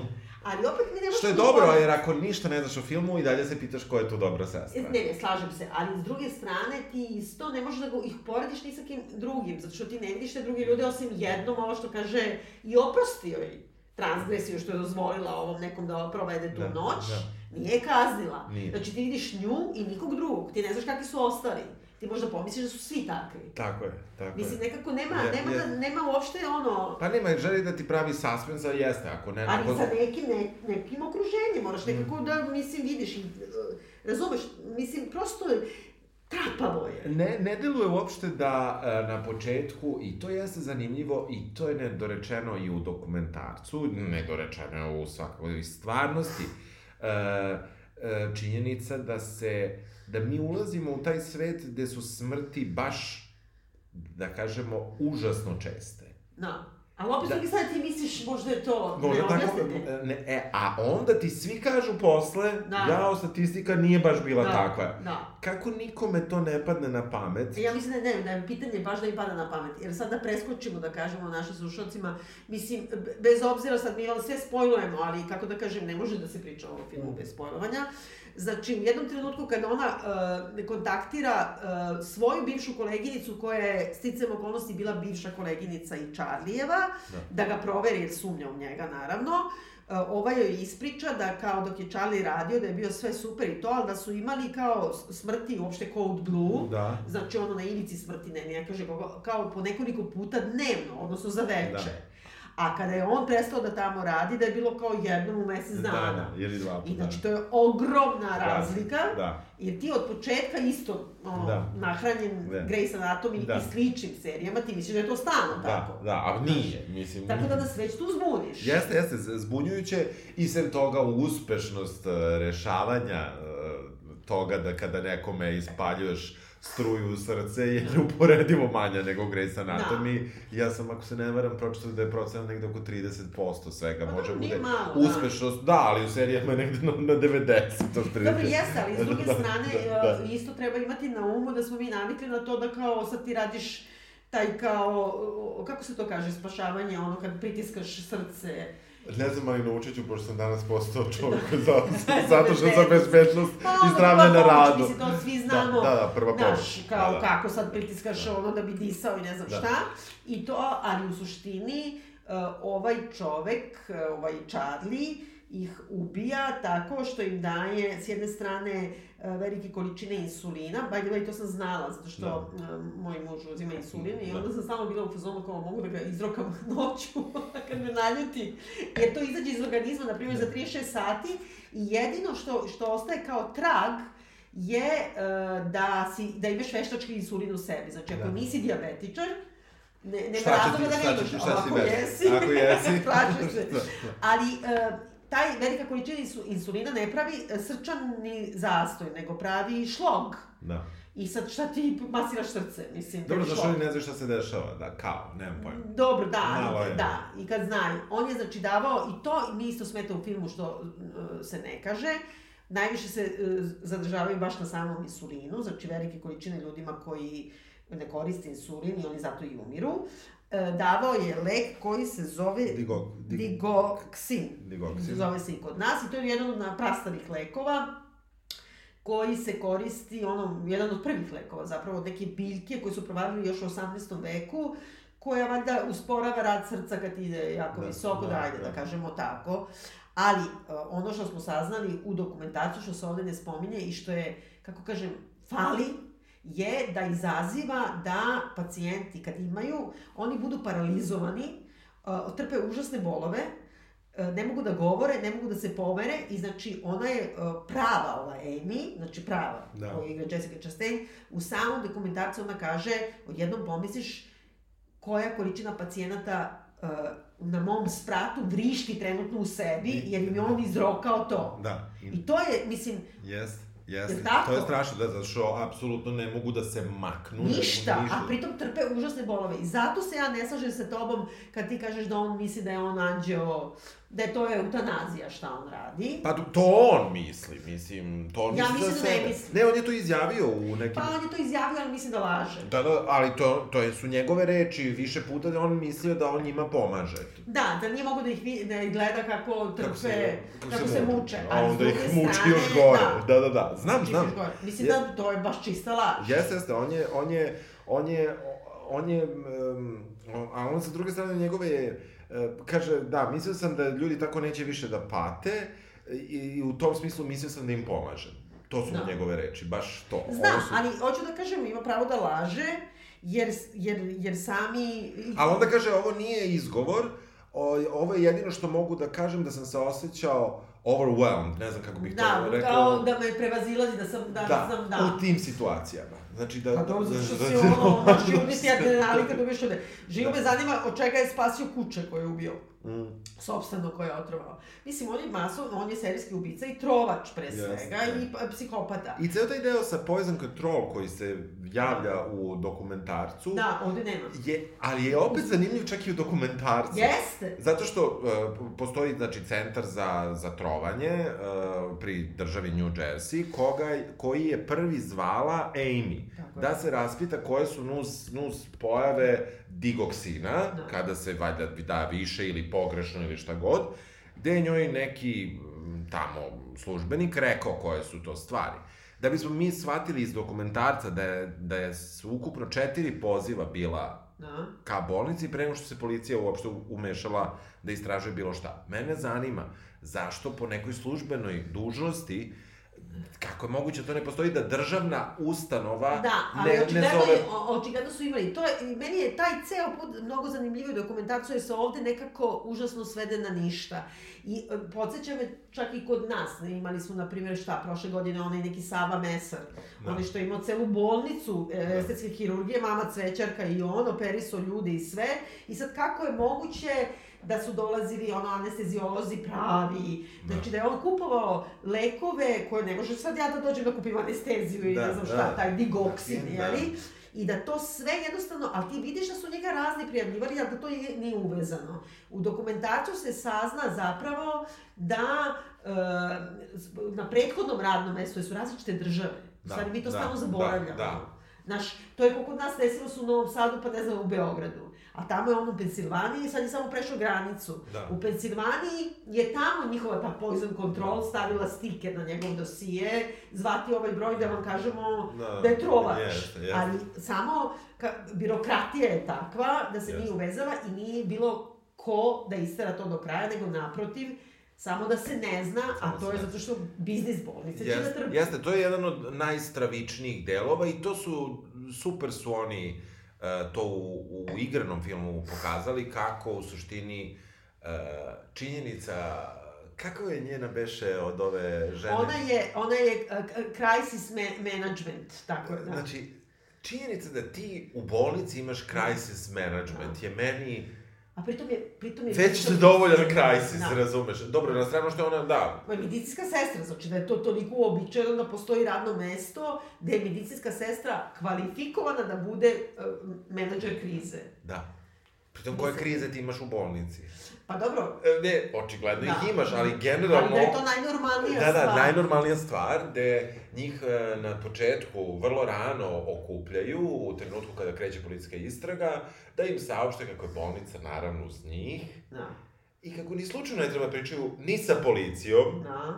Ali opet mi ne možemo... Što je dobro, jer ako ništa ne znaš o filmu, i dalje se pitaš ko je tu dobra sestra. Ne, ne, slažem se, ali s druge strane ti isto ne možeš da go, ih porediš ni sa kim drugim, zato što ti ne vidiš te druge ljude osim jednom, ovo što kaže, i oprostio je transgresiju što je dozvolila ovom nekom da provede tu Da, noć, da. nije je kaznila. Nije. Znači ti vidiš nju i nikog drugog, ti ne znaš kakvi su ostali. Ti možda pomisliš da su svi takvi. Tako je, tako Mislim, je. nekako nema, Je- nema, je. da, nema uopšte ono... Pa nema, želi da ti pravi suspens, a jeste, ako ne... Ali sa nekim, ne, nekim okruženjem, moraš nekako da, mislim, vidiš i, razumeš, mislim, prosto trapavo je. Ne, ne deluje uopšte da e, na početku, i to jeste zanimljivo, i to je nedorečeno i u dokumentarcu, nedorečeno je u svakoj stvarnosti, e, e, činjenica da se, da mi ulazimo u taj svet gde su smrti baš, da kažemo, užasno česte. Da. Ali opet Da. s druge strane ti misliš možda je to Možda tako, neobjasnite. ne, e, a onda ti svi kažu posle, Da. jao, statistika nije baš bila Da, takva. Da. Kako nikome to ne padne na pamet? Ja mislim da ne, da je pitanje baš da im pada na pamet. Jer sad da preskočimo, da kažemo našim slušalcima, mislim, bez obzira sad mi sve spojlujemo, ali kako da kažem, ne može da se priča o filmu bez spojlovanja. Znači, u jednom trenutku kada ona uh, kontaktira uh, svoju bivšu koleginicu koja je sticam okolnosti bila bivša koleginica i Charlijeva, da. ga proveri jer sumnja u njega naravno, Uh, ova joj ispriča da kao dok je Charlie radio da je bio sve super i to, ali da su imali kao smrti uopšte Code Blue, Da. znači ono na ivici smrti, ne, ne kaže kao po nekoliko puta dnevno, odnosno za veče. A kada je on prestao da tamo radi, da je bilo kao jednom u mesec Da, dana. da, ili dva puta. I znači, to je ogromna razlika. Da. Jer ti od početka isto ono, Da. nahranjen Da. Grey's Anatomy Da. i sličnim serijama, ti misliš da je to stalno Da, tako. da, a nije, mislim. Tako da nas već tu zbuniš. Jeste, jeste, zbunjujuće i sem toga uspešnost e, rešavanja e, toga da kada nekome ispaljuješ struju u srce je neuporedivo manja nego Grey's Anatomy. Ja sam, ako se ne varam, pročitao da je procenat negde oko 30% svega. Pa Može bude malo, da. uspešnost, da. ali u serijama je negde na, na 90, otprilike. Dobro, jeste, ali s druge Da, strane, da, e, isto treba imati na umu da smo mi navikli na to da kao sad ti radiš taj kao, kako se to kaže, spašavanje, ono kad pritiskaš srce. Ne znam, ali naučit ću, pošto sam danas postao čovjek za, zadužen za bezbednost Pa i zdravlje na radu. Mislim, to svi znamo. Da, da, da, prva Znaš, pomoć. kao Da, da. kako sad pritiskaš ono da bi disao i ne znam Da. šta. I to, ali u suštini, uh, ovaj čovek, uh, ovaj Charlie, ih ubija tako što im daje, s jedne strane, uh, velike količine insulina. By the way, to sam znala, zato što Da. uh, moj muž uzima insulin i Da. onda sam stalno bila u fazonu kao mogu da ga izrokam noću kad me naljuti. Jer to izađe iz organizma, na primjer, za 36 sati i jedino što, što ostaje kao trag je uh, da, si, da imaš veštački insulin u sebi. Znači, ako Da. nisi dijabetičar, ne, nema Šta razloga da ne imaš. šta si Ako veš? jesi, Ako jesi. plašiš se. Da, da. Ali uh, taj velika količina insu- insulina ne pravi uh, srčani zastoj, nego pravi šlog. Da. I sad šta ti masiraš srce, mislim. Dobro, tebi zašto oni ne znaju šta se dešava, da, kao, nemam pojma. Dobro, da, Malo je. da, i kad znaju. On je znači davao, i to mi isto smeta u filmu što uh, se ne kaže, najviše se uh, zadržavaju baš na samom insulinu, znači velike količine ljudima koji ne koriste insulin i oni zato i umiru. Uh, davao je lek koji se zove Digo, dig, digoksin. digoksin. Zove se i kod nas i to je jedan od prastarih lekova koji se koristi, ono, jedan od prvih lekova, zapravo od neke biljke koje su provalili još u 18. veku, koja valjda usporava rad srca kad ide jako Da, visoko, da, da, ajde da da. kažemo tako. Ali uh, ono što smo saznali u dokumentaciju, što se ovde ne spominje i što je, kako kažem, fali, je da izaziva da pacijenti kad imaju, oni budu paralizovani, trpe užasne bolove, ne mogu da govore, ne mogu da se pomere i znači ona je prava ova Amy, znači prava, Da. koju igra Jessica Chastain, u samom dokumentarcu ona kaže, odjednom pomisliš koja količina pacijenata na mom spratu vrišti trenutno u sebi, jer im je on izrokao to. Da, i, to je, mislim, jest, jest. Jel tako? To je strašno, da, zato što apsolutno ne mogu da se maknu. ne mogu ništa, ništa. a pritom trpe užasne bolove. I zato se ja ne slažem sa tobom kad ti kažeš da on misli da je on anđeo, da je to eutanazija šta on radi. Pa to- on misli, mislim, to on Ja misli za da ne sebe. misli. Ne, on je to izjavio u nekim... Pa on je to izjavio, ali mislim da laže. Da, da, ali to, to su njegove reči, više puta da on mislio da on njima pomaže. Da, da nije mogo da ih, da ih gleda kako trpe, kako se, kako, se muče. A Ali s onda druge ih muči strane, još gore. Da, Da, da, da. Znam, znam. gore. Mislim Je- da to je baš čista laž. Jeste, jeste, on je, on je, on je, on je, um, a on sa druge strane njegove je, e, kaže, da, mislio sam da ljudi tako neće više da pate i, i u tom smislu mislio sam da im pomažem. To su Da. njegove reči, baš to. Znam, su... ali hoću da kažem, ima pravo da laže, jer, jer, jer sami... Ali onda kaže, ovo nije izgovor, o, ovo je jedino što mogu da kažem da sam se osjećao overwhelmed, ne znam kako bih Da, to rekao. kao da me prevazilazi, da sam, da, da, sam, da. u tim situacijama. Znači da... Pa dobro, zato što da- si da- ono, možeš ubiti adrenalin kad ubiješ ljude. Živo me zanima od čega je spasio kuće koje je ubio. Mm, Sobstveno koje je otrovao. Mislim, on je maso, on je serijski ubica i trovač pre svega i pa- psihopata. I ceo taj deo sa Poison Control koji se javlja u dokumentarcu, Da, ovde nema. je, ali je opet zanimljiv čak i u dokumentarcu. Jeste. Zato što uh, postoji znači centar za, za trovanje uh, pri državi New Jersey koga, koji je prvi zvala Amy Tako je. da se raspita koje su nus, nus pojave digoksina Da. kada se valjda da više ili pogrešno ili šta god gde je njoj neki mm, tamo službenik rekao koje su to stvari. Da bismo mi shvatili iz dokumentarca da je, da je ukupno četiri poziva bila Da. ka bolnici pre nego što se policija uopšte umešala da istražuje bilo šta. Mene zanima zašto po nekoj službenoj dužnosti kako je moguće da to ne postoji da državna ustanova Da, ali ne, ne zove... je, o- očigledno su imali. To je, meni je taj ceo put mnogo zanimljiviji dokumentarcu jer se ovde nekako užasno svede na ništa. I e, podsjeća me čak i kod nas, ne, imali smo, na primjer, šta, prošle godine onaj neki Sava Mesar, Da. onaj što je imao celu bolnicu e, estetske hirurgije, mama cvećarka i on, operiso ljude i sve. I sad kako je moguće da su dolazili ono anestezijolozi pravi, znači da je on kupovao lekove koje ne može sad ja da dođem da kupim anesteziju i Da, ne znam da. šta, taj digoksin, Da. jeli? I da to sve jednostavno, ali ti vidiš da su njega razni prijavljivali, ali da to nije, nije uvezano. U dokumentarcu se sazna zapravo da e, na prethodnom radnom mestu su različite države. Da, Da, Stvari, mi to da, stalno da, zaboravljamo. da. Znaš, to je kako kod nas desilo se u Novom Sadu, pa ne znam, u Beogradu. A tamo je on u Pensilvaniji, sad je samo prešao granicu. Da. U Pensilvaniji je tamo njihova ta poison control stavila stiker na njegov dosije, zvati ovaj broj da vam kažemo Da, da, je trovač. jeste, jeste. Ali samo ka, birokratija je takva da se nije uvezala i nije bilo ko da istera to do kraja, nego naprotiv, samo da se ne zna, Samo a se to je zato što biznis bolnice će da trpi. jeste, to je jedan od najstravičnijih delova i to su, super su oni e, to u, u igranom filmu pokazali kako u suštini e, činjenica kako je njena beše od ove žene? Ona je, ona je uh, crisis ma- management, tako da. Znači, činjenica da ti u bolnici imaš crisis management je meni A pritom je, pritom je... već dovoljan crisis, Da. razumeš? Dobro, na stranu što je ona, da, Ma je medicinska sestra, znači da je to toliko uobičajeno da postoji radno mesto gde je medicinska sestra kvalifikovana da bude uh, menadžer krize. da. Pritom, koje krize ti imaš u bolnici? Pa dobro, E, Ne, očigledno Da. ih imaš, ali generalno... ali da je to najnormalnija Da, da, stvar. najnormalnija stvar, gde njih e, na početku vrlo rano okupljaju, u trenutku kada kreće policijska istraga, da im saopšte kako je bolnica naravno uz njih, Da, i kako ni slučajno ne treba pričaju ni sa policijom, da.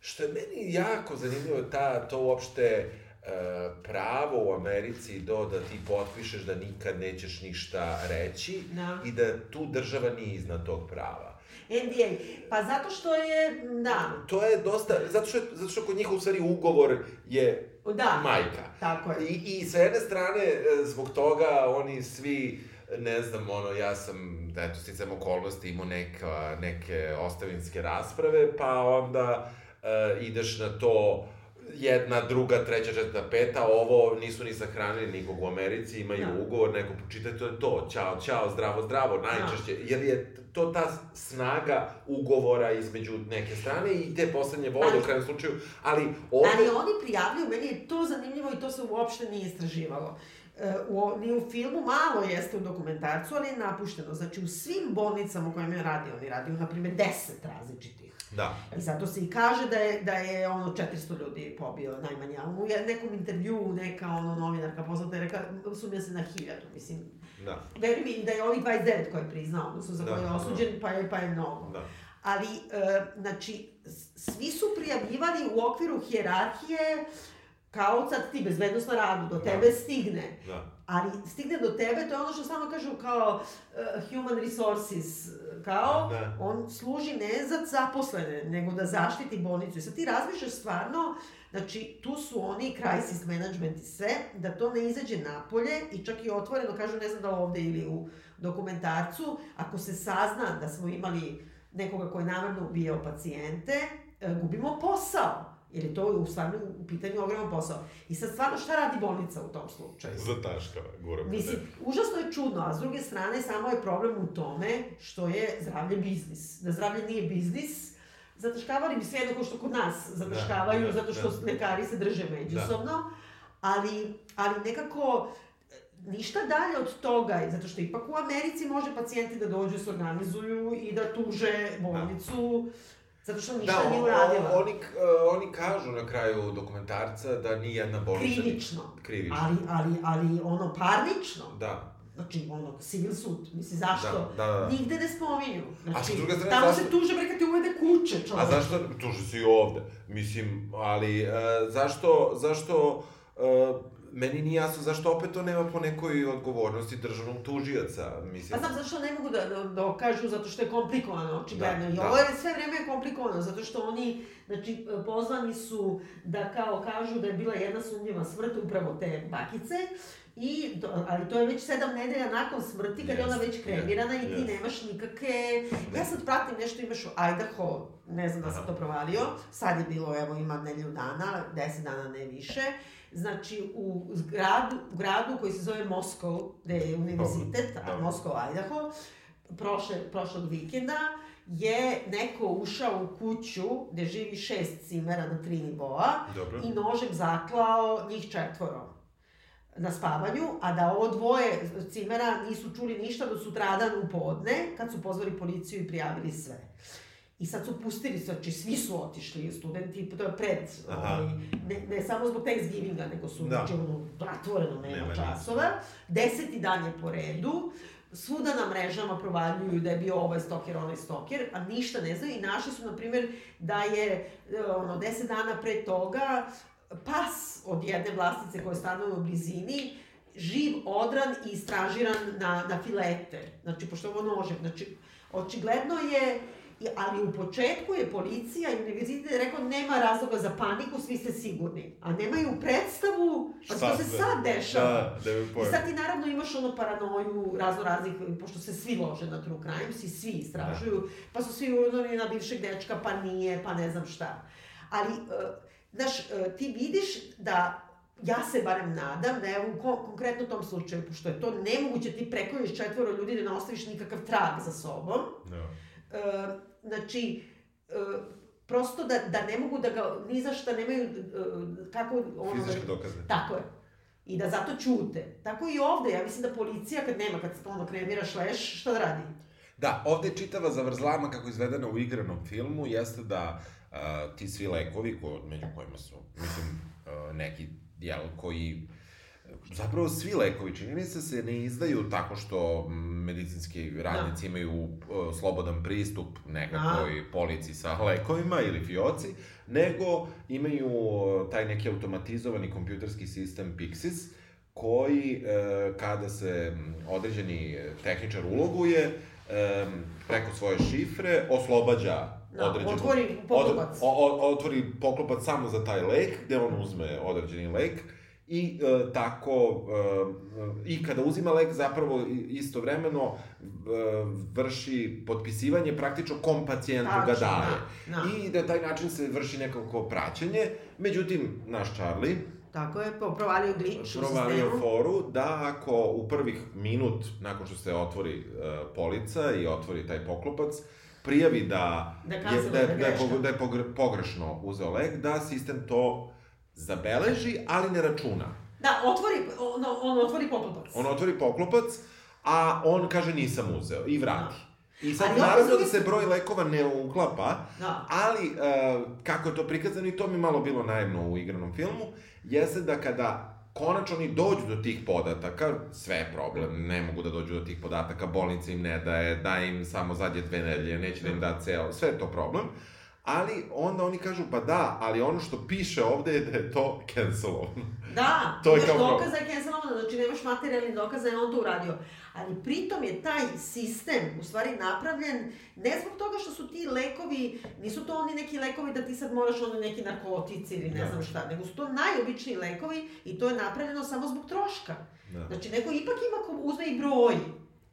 što je meni jako zanimljivo, ta, to uopšte pravo u Americi do da ti potpišeš da nikad nećeš ništa reći Da. i da tu država nije iznad tog prava. NDA. Pa zato što je, da, To je dosta, zato što, zato što kod njih u stvari ugovor je da, majka. tako je. I, I sa jedne strane, e, zbog toga oni svi, ne znam, ono, ja sam, da eto, sticam okolnosti, imao neka, neke ostavinske rasprave, pa onda e, ideš na to jedna, druga, treća, četvrta, peta, ovo nisu ni sahranili nikog u Americi, imaju Da. ugovor, neko pročita, to je to, ćao, ćao, zdravo, zdravo, najčešće, jer je to ta snaga ugovora između neke strane i te poslednje vode Ali- u krajnjem slučaju, ali ovde... Ali oni prijavljuju, meni je to zanimljivo i to se uopšte nije istraživalo. E, u, ni u filmu, malo jeste u dokumentarcu, ali je napušteno. Znači, u svim bolnicama u kojima je radio, oni radio, na primjer, deset različitih. Da. I zato se i kaže da je, da je ono 400 ljudi pobio najmanje. U nekom intervju neka ono novinarka poznata je rekla, sumnja se na hiljadu, mislim. Da, Veruj mi da je ovih 29 koje je priznao, odnosno za Da, koje je da. osuđen, pa je, pa je mnogo. da. Ali, e, znači, svi su prijavljivali u okviru hijerarhije kao sad ti bezbednost na radu, do Da. tebe stigne. Da. Ali stigne do tebe, to je ono što samo kažu kao uh, human resources, kao Da. on služi ne za zaposlene, nego da zaštiti bolnicu. I sad ti razmišljaš stvarno, znači tu su oni, crisis management i sve, da to ne izađe napolje i čak i otvoreno, kažu ne znam da ovde ili u dokumentarcu, ako se sazna da smo imali nekoga ko je namerno ubijao pacijente, e, gubimo posao. Jer je to u stvarno u pitanju ogroman posao. I sad stvarno šta radi bolnica u tom slučaju? Zataškava, gura Mislim, užasno je čudno, a s druge strane samo je problem u tome što je zdravlje biznis. Da zdravlje nije biznis, zataškavali bi sve jedno kao što kod nas zataškavaju, Da, da, zato što da. lekari se drže međusobno, ali, ali nekako e, ništa dalje od toga, zato što ipak u Americi može pacijenti da dođu, se organizuju i da tuže bolnicu, zato što ništa Da, nije o- uradila. o- oni, k- oni kažu na kraju dokumentarca da ni jedna bolnica... Krivično. Krivično. Ali, ali, ali ono parnično, Da. Znači, ono, civil sud. Misli, zašto? Da, da, da. Nigde ne spominju. Znači, sa druge strane, tamo zašto- se tuže bre kad ti uvede kuće, čovječ. A zašto, tuži se i ovde, mislim, ali e, zašto, zašto e, meni nije jasno zašto opet to nema po nekoj odgovornosti državnog tužioca, mislim. Pa znam zašto ne mogu da, da dokažu, zato što je komplikovano, očigledno. Da, I da. ovo je sve vreme komplikovano, zato što oni, znači, pozvani su da kao kažu da je bila jedna sumnjiva smrt upravo te bakice, I, do, ali to je već sedam nedelja nakon smrti, kad je ona već kremirana i ti jest. nemaš nikakve... Ja sad pratim nešto, imaš u Idaho, ne znam da sam to provalio, sad je bilo, evo, ima nedelju dana, deset dana, ne više. Znači, u gradu, u gradu koji se zove Moskov, gde je univerzitet, a Dobro. Moskov, Idaho, prošle, prošlog vikenda, je neko ušao u kuću gde živi šest cimera na tri nivoa Dobro. i nožem zaklao njih četvoro na spavanju, a da ovo dvoje cimera nisu čuli ništa do sutradan u podne, kad su pozvali policiju i prijavili sve. I sad su pustili, znači svi su otišli, studenti, to je pred, Aha. ovaj, ne, ne samo zbog Thanksgivinga, nego su, Da. znači, ono, zatvoreno nema, Nema časova. Deseti dan je po redu, svuda na mrežama provaljuju da je bio ovaj stoker, onaj stoker, a ništa ne znaju i našli su, na primjer, da je e, ono, deset dana pre toga pas od jedne vlasnice koja stanuje u blizini, živ, odran i istražiran na, na filete. Znači, pošto je ovo nožem. Znači, očigledno je, i- ali u početku je policija i univerzitet je rekao nema razloga za paniku, svi ste sigurni. A nemaju predstavu, Šta to se sad dešava. Da, nemam I pojma. sad ti naravno imaš ono paranoju razno raznih, pošto se svi lože na true crimes i svi istražuju, pa su svi udori na bivšeg dečka, pa nije, pa ne znam šta. Ali, uh, znaš, uh, ti vidiš da ja se barem nadam da je u ko konkretno tom slučaju, pošto je to nemoguće ti prekojiš četvoro ljudi da ne ostaviš nikakav trag za sobom, Da. uh, znači, uh, prosto da, da ne mogu da ga, ni za šta nemaju, uh, kako ono... Fizičke dokaze. Tako je. I da zato ćute. Tako i ovde, ja mislim da policija kad nema, kad ono kremiraš leš, šta da radi? Da, ovde je čitava zavrzlama kako je izvedena u igranom filmu, jeste da uh, ti svi lekovi, ko, među kojima su, mislim, uh, neki, jel, koji Zapravo svi lekovi, čini mi se, se ne izdaju tako što medicinski radnici imaju uh, slobodan pristup nekakvoj polici sa lekovima ili fioci, nego imaju taj neki automatizovani kompjuterski sistem Pixis, koji, e, kada se određeni tehničar uloguje, e, preko svoje šifre, oslobađa Da, određenu... otvori poklopac. o, o, otvori poklopac samo za taj lek, gde on uzme određeni lek, i e, tako, e, i kada uzima lek, zapravo istovremeno e, vrši potpisivanje praktično kom pacijentu ga daje. da, da. I da taj način se vrši nekako praćenje. Međutim, naš Charlie Tako je, provalio glitch u provalio sistemu. foru da ako u prvih minut nakon što se otvori e, polica i otvori taj poklopac, prijavi da, Da je, da, da da, je, da je pogre- pogrešno uzeo lek, da sistem to zabeleži, ali ne računa. Da, otvori, on, on otvori poklopac. On otvori poklopac, a on kaže nisam uzeo i vrati. I sad Ali naravno druge da se broj lekova ne uklapa, Da. Ali, e, kako je to prikazano, i to mi malo bilo naivno u igranom filmu, jeste da kada konačno oni dođu do tih podataka, sve je problem, ne mogu da dođu do tih podataka, bolnica im ne daje, daje im samo zadnje dve nedelje, neće da im da ceo, sve je to problem. Ali onda oni kažu, pa da, ali ono što piše ovde je da je to cancelovano. Da, To je kao problem. dokaza je cancelovano, znači nemaš materijalni dokaza je on to uradio. Ali pritom je taj sistem u stvari napravljen ne zbog toga što su ti lekovi, nisu to oni neki lekovi da ti sad moraš ono neki narkotici ili ne Da. znam šta, nego su to najobičniji lekovi i to je napravljeno samo zbog troška. Da. Znači neko ipak ima ko uzme i broj.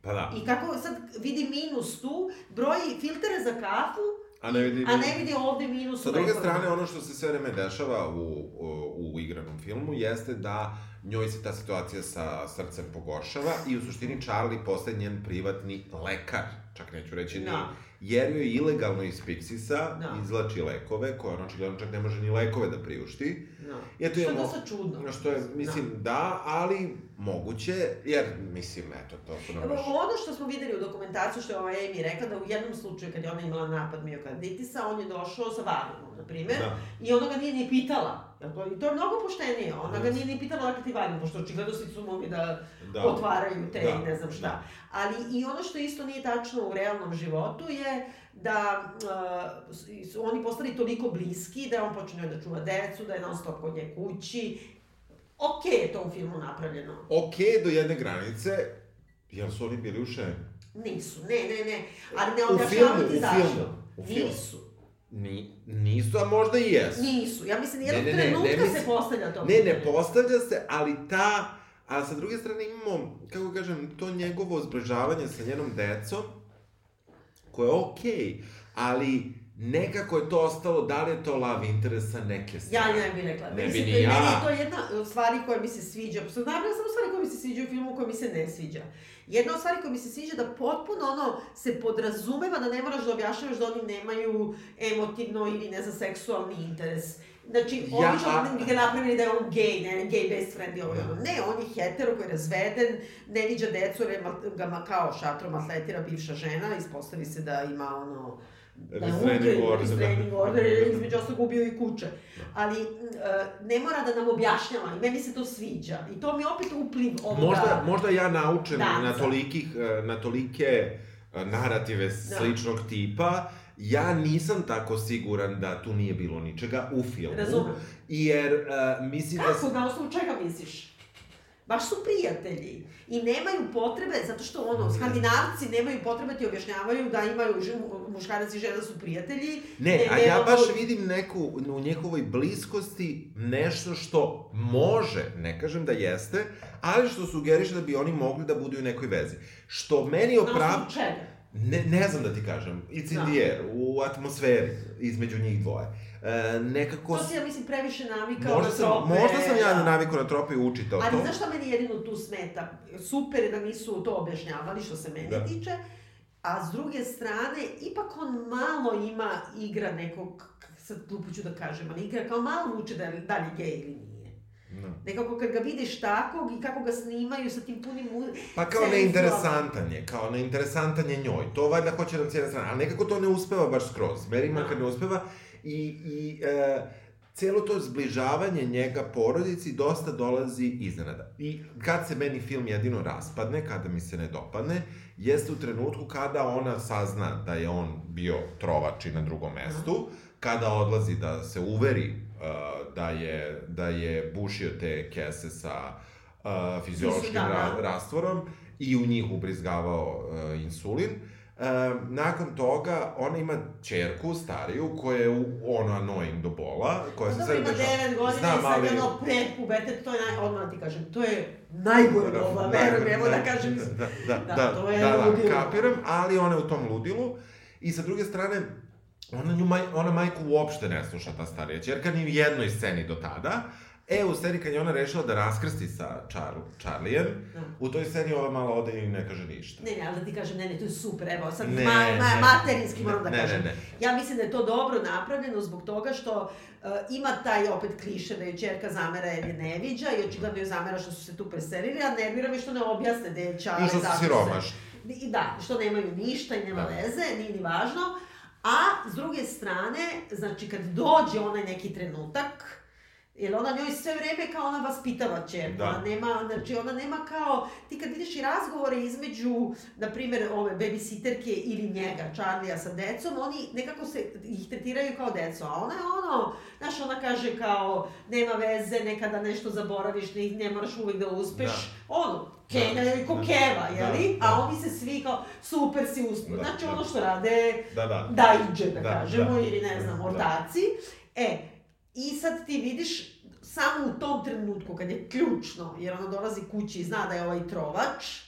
Pa da. I kako sad vidi minus tu, broji filtere za kafu, A ne vidi... a ne vidi ovde minus Sa druge strane, ono što se sve vreme dešava u, u, u igranom filmu jeste da njoj se ta situacija sa srcem pogoršava i u suštini Charlie postaje njen privatni lekar, čak neću reći ni, Da. jer joj ilegalno iz Pixisa Da. izlači lekove, koje on očigledno čak ne može ni lekove da priušti. Da. Eto Što je dosta čudno. Što je, mislim, da, ali moguće, jer, mislim, eto, to su nam baš... ono što smo videli u dokumentaciju, što je ova Amy rekla, da u jednom slučaju kad je ona imala napad miokarditisa, on je došao sa valium, na primjer, Da. i ona ga nije ni pitala. To, I to je mnogo poštenije. Ona ga nije ni pitala dakle ti valium, pošto očigledno svi su mogli da, Da. otvaraju te Da, i ne znam šta. da. Ali i ono što isto nije tačno u realnom životu je da uh, su oni postali toliko bliski da je on počinio da čuva decu, da je non stop kod nje kući. okej je to u filmu napravljeno. Ok, do jedne granice, jel su oni bili u šemi? Nisu, ne, ne, ne. Ali ne U objašnjavaju filmu, ti u zašto. filmu, u filmu. Nisu. Ni, nisu, a možda i jesu. Nisu. Ja mislim, jednog Ne, ne, ne, ne trenutka mislim- se postavlja to Ne, ne postavlja se, ali ta... A sa druge strane imamo, kako kažem, to njegovo zbližavanje sa njenom decom, koje je okej, ali nekako je to ostalo, da li je to love interest sa neke Ja strane. ne bih rekla. Ne Meni bi se ni ja. Meni je to jedna od stvari koja mi se sviđa. Naravno, samo stvari koje mi se sviđaju u filmu, koje mi se ne sviđa. Jedna od stvari koja mi se sviđa da potpuno ono se podrazumeva da ne moraš da objašnjavaš da oni nemaju emotivno ili ne znam seksualni interes. Znači, Ja, a- bi ga napravili da je on gej, ne, gay best friend i ovo i Da. Ne, on je hetero koji je razveden, ne viđa decu, jer ga ma kao šatrom atletira bivša žena, ispostavi se da ima ono da je Restraining order, da. restraining order, je između ostalog ubio i kuće. Ali e, ne mora da nam objašnjava i meni se to sviđa. I to mi je opet upliv ovoga. Možda, možda ja naučen Danca. na, tolikih, e, na tolike e, narative Da. sličnog tipa, ja nisam tako siguran da tu nije bilo ničega u filmu. Razumem. Jer uh, mislim da... Kako, na osnovu čega misliš? Baš su prijatelji. I nemaju potrebe, zato što ono, skandinavci nemaju potrebe ti objašnjavaju da imaju, muškarac i žena su prijatelji. Ne, a ne ja mogu- baš vidim neku, u njegovoj bliskosti nešto što može, ne kažem da jeste, ali što sugeriše da bi oni mogli da budu u nekoj vezi. Što meni Na oprav... osnovu čega? Ne, ne znam da ti kažem, it's in Da. the air, u atmosferi između njih dvoje. E, nekako... To si, ja mislim, previše navikao Možda na sam, trope. možda sam ja da. navikao na trope i učitao Ali to. znaš šta meni jedino tu smeta? Super je da nisu to objašnjavali što se mene Da. tiče, a s druge strane, ipak on malo ima igra nekog, sad glupo ću da kažem, ali igra kao malo vuče da, da li je gej ili nije. Da. Nekako kad ga vidiš takvog i kako ga snimaju sa tim punim... Pa kao neinteresantan je, kao neinteresantan je njoj. To valjda hoće nam s jedne strane, ali nekako to ne uspeva baš skroz. Meni Da. makar ne uspeva i, i e, cijelo to zbližavanje njega porodici dosta dolazi iznenada. I kad se meni film jedino raspadne, kada mi se ne dopadne, jeste u trenutku kada ona sazna da je on bio trovač i na drugom mestu, kada odlazi da se uveri da je, da je bušio te kese sa uh, fiziološkim Da, da. ra- rastvorom i u njih ubrizgavao uh, insulin. Uh, nakon toga, ona ima čerku, stariju, koja je u, ono annoying do bola, koja Pa se dobro, sve ima dešava. 9 godina Znam, i sad ali- ono pred pubertet, to je naj... Odmah ti kažem, to je najgore doba, verujem, evo da kažem. Da, da, Da, da, to je da, da, ludilo. kapiram, ali ona je u tom ludilu. I sa druge strane, ona, nju, maj, ona majku uopšte ne sluša ta starija čerka, ni u jednoj sceni do tada. E, u sceni kad je ona rešila da raskrsti sa Char Charlijem, Da. u toj sceni ova malo ode i ne kaže ništa. Ne, ne, ali da ti kažem, ne, ne, to je super, evo, sad Ne, ma, ma, ne. materinski moram da Ne, kažem. ne, ne. Ja mislim da je to dobro napravljeno zbog toga što uh, ima taj opet kliše da je čerka zamera jer je ne viđa i očigledno je zamera što su se tu preselili, a nervira me što ne objasne da je Čale I što su siromašni. I da, što nemaju ništa i nema Da. veze, nije ni važno. A s druge strane, znači kad dođe onaj neki trenutak, jer ona njoj sve vreme kao ona vaspitava čerku, Da. ona nema, znači ona nema kao, ti kad vidiš i razgovore između, na primjer, ove babysitterke ili njega, Charlija sa decom, oni nekako se ih tretiraju kao deco, a ona je ono, znaš, ona kaže kao, nema veze, nekada nešto zaboraviš, ne, ne moraš uvek da uspeš, Da. ono, Kenja je ko Da. Da, jeli? da. A oni se svi kao, super si uspio. Da, Znači da. ono što rade Da, da. dajđe, da, Da, kažemo, da. ili ne znam, Da. ortaci. E, i sad ti vidiš samo u tom trenutku, kad je ključno, jer ona dolazi kući i zna da je ovaj trovač,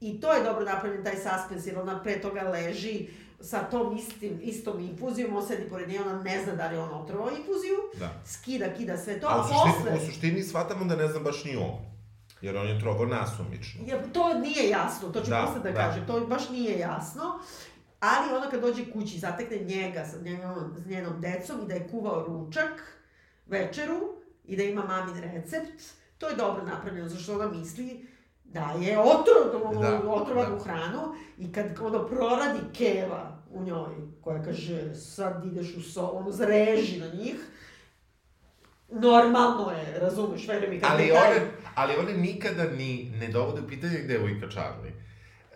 i to je dobro napravljen taj suspens, jer ona pre toga leži sa tom istim, istom infuzijom, on sedi pored nje, ona ne zna da li je on otrovao infuziju, Da. skida, kida sve to, A a, u suštini, posle... u suštini shvatamo da ne zna baš ni on. Jer on je trogo nasumično. Ja, to nije jasno, to ću Da, posle da, da. kažem, to baš nije jasno. Ali ona kad dođe kući, zatekne njega sa njenom, s njenom decom i da je kuvao ručak, večeru, i da ima mamin recept, to je dobro napravljeno, zašto ona misli da je otrov, Da, da, otrovan da. u hranu i kad ono proradi keva u njoj, koja kaže sad ideš u so, ono zreži na njih, normalno je, razumeš, veruj mi, kad Ali je taj- one, ali one nikada ni ne dovode u pitanje gde je Ujka Charlie.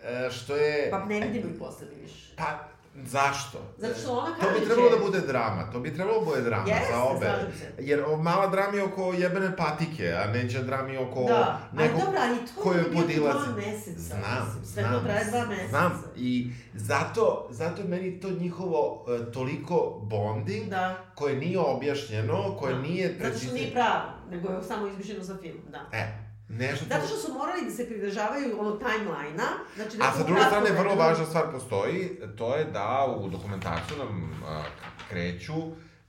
E, što je... Pa ne vidimo ih posle više. Pa, Zašto? Zato što ona To bi kaže- trebalo da bude drama, to bi trebalo da bude drama Jeste, za obe. Jer mala drama je oko jebene patike, a neće drami oko Da, nekog dobro, ali to je podilazi. dva meseca, Znam, mislim, sve znam, to traje dva meseca. Znam, i zato, zato je meni to njihovo uh, toliko bonding, Da. koje nije objašnjeno, koje Da. nije Zato što precizno. nije pravo, nego je samo izmišljeno za film, da. E, nešto Zato to... što su morali da se pridržavaju ono timeline-a, znači da A sa druge strane, vrlo važna stvar postoji, to je da u dokumentarcu nam a, kreću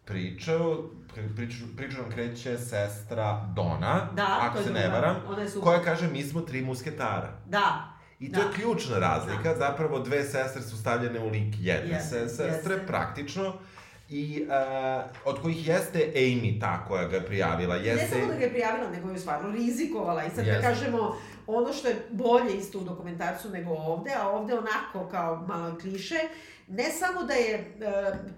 pričaju, priču, priču nam kreće sestra Dona, Da, ako se ne varam, koja kaže mi smo tri musketara. Da, I to Da. je ključna razlika, zapravo dve sestre su stavljene u lik jedne se, sestre, jeste. praktično, i uh, od kojih jeste Amy ta koja ga je prijavila, Ne jeste... samo da ga je prijavila, nego je stvarno rizikovala. I sad Jeste. da kažemo, ono što je bolje isto u dokumentarcu nego ovde, a ovde onako kao malo kliše, ne samo da je e,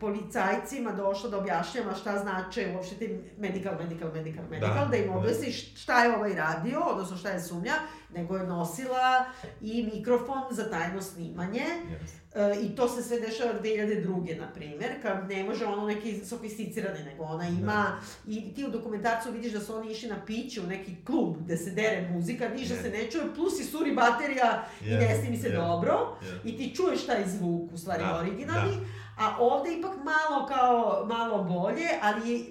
policajcima došla da objašnjava šta znače uopšte ti medical, medical, medical, medical, da, Da, im da. objasni šta je ovaj radio, odnosno šta je sumnja, nego je nosila i mikrofon za tajno snimanje. Jeste. E, I to se sve dešava 2002. na primer, kad ne može ono neki sofisticirani, nego ona ima, i ti u dokumentarcu vidiš da su oni išli na piće u neki klub gde se dere muzika, ništa Je. se ne čuje, plus i suri baterija i Je, ne snimi se je, dobro, je. i ti čuješ taj zvuk, u stvari Da, originalni, a ovde ipak malo kao, malo bolje, ali je,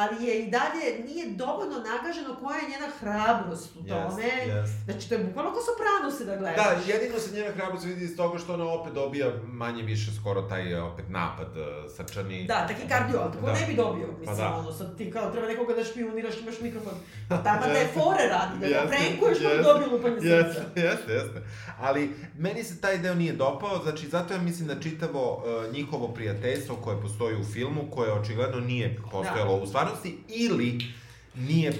ali je i dalje, nije dovoljno nagaženo koja je njena hrabrost u tome. jest. Znači, to je bukvalno kao soprano se da gledaš. Da, jedino se njena hrabrost vidi iz toga što ona opet dobija manje više skoro taj e, opet napad uh, srčani. Da, taki kardio, tako Da. ne bi dobio, mislim, Pa da. ono, sad ti kao treba nekoga da špioniraš, imaš mikrofon. Tamo da je fore radi, da ga Jeste, prenkuješ pa jeste, dobije lupanje srca. Jeste, jeste. Ali meni se taj deo nije dopao, znači zato ja mislim da čitavo uh, njihovo prijateljstvo koje postoji u filmu, koje očigledno nije postojalo u stvarnosti, ili nije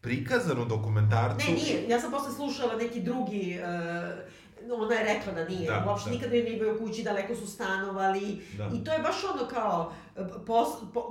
prikazano dokumentarcu. Ne, nije, ja sam posle slušala neki drugi, uh, ona je rekla da nije, Da, uopšte da. nikada je nije bio u kući, daleko su stanovali, Da. i to je baš ono kao, e, pos, po,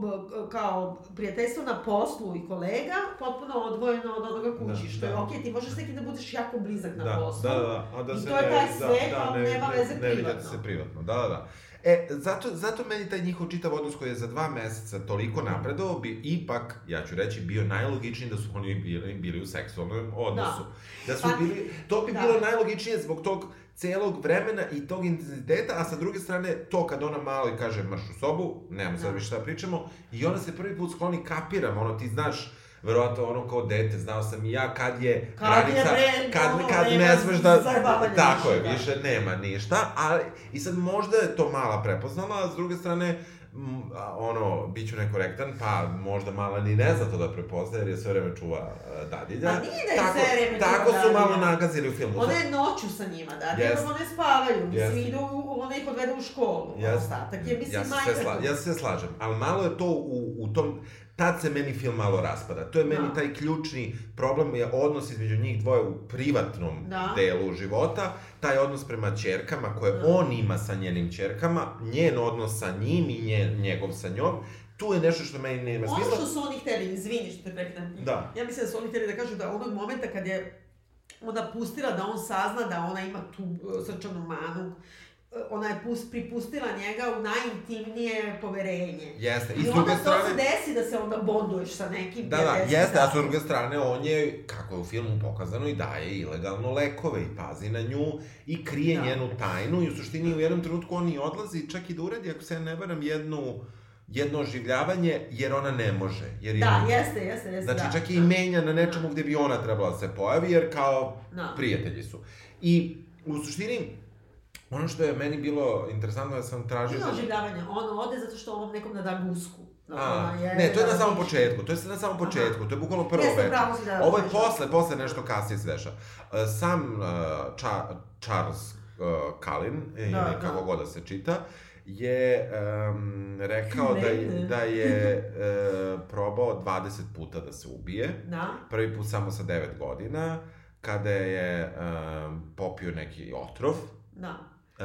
kao prijateljstvo na poslu i kolega, potpuno odvojeno od onoga kući, Da, što je da. okej, ti možeš nekim da budeš jako blizak na da, poslu. Da, da, da. A da I se to je ne, taj da, svet, da, ali ne, nema ne, veze ne viđate privatno. se privatno, da, da, da. E, zato, zato meni taj njihov čitav odnos koji je za dva meseca toliko napredao bi ipak, ja ću reći, bio najlogičniji da su oni bili, bili u seksualnom odnosu. Da, su Pa, bili, to bi da. bilo najlogičnije zbog tog celog vremena i tog intenziteta, a sa druge strane, to kad ona malo i kaže marš u sobu, nemamo sad Da. više šta pričamo, i ona se prvi put skloni, kapiram, ono, ti znaš, verovatno ono kao dete, znao sam i ja kad je Kad je, granica, bre, kad, ono, kad ne smeš da, tako je, više, nema ništa, ali, i sad možda je to mala prepoznala, a s druge strane, m, ono, bit ću nekorektan, pa možda mala ni ne zna to da prepoznaje, jer je sve vreme čuva a, dadilja. Pa nije da je tako, sve vreme čuva Tako su malo nagazili u filmu. Ona je noću sa njima, da, yes. one spavaju, mislim, Jeste. idu, ona ih odvede u školu, Ja, ostatak je, mislim, ja se majka ja se slažem, ali malo je to u, u tom, tad se meni film malo raspada. To je meni Da. taj ključni problem, je odnos između njih dvoje u privatnom Da. delu života, taj odnos prema ćerkama koje Da. on ima sa njenim ćerkama, njen odnos sa njim i nje, njegov sa njom, tu je nešto što meni nema Ono smisla. što su oni hteli, izvini što te prekidam. Da. Ja mislim da su oni hteli da kažu da onog momenta kad je ona pustila da on sazna da ona ima tu uh, srčanu manu, ona je pus, pripustila njega u najintimnije poverenje. Jeste, i I s onda to strane... se desi da se onda bonduješ sa nekim Da, da, jeste, a s druge strane on je, kako je u filmu pokazano, i daje ilegalno lekove i pazi na nju i krije Da. njenu tajnu i u suštini u jednom trenutku on i odlazi čak i da uradi, ako se ja ne varam, jednu, jedno oživljavanje, jer ona ne može. Jer je Da, on- jeste, jeste, jeste, Znači, da. čak i menja na nečemu gde bi ona trebala da se pojavi, jer kao Da. prijatelji su. I u suštini, ono što je meni bilo interesantno da sam tražio... Nije oživljavanje, on ode zato što ovom nekom nada gusku. A, je- ne, to je na samom da- početku, to je na samom početku, to je bukvalno prvo Jeste, veče. pravo si da- Ovo je da- posle, posle nešto kasnije se. E, Sam uh, Cha Charles uh, Cullen, ili Da, kako da. god da se čita, je um, rekao da je, da je uh, probao 20 puta da se ubije. Da, Prvi put samo sa 9 godina, kada je um, popio neki otrov. da. Uh,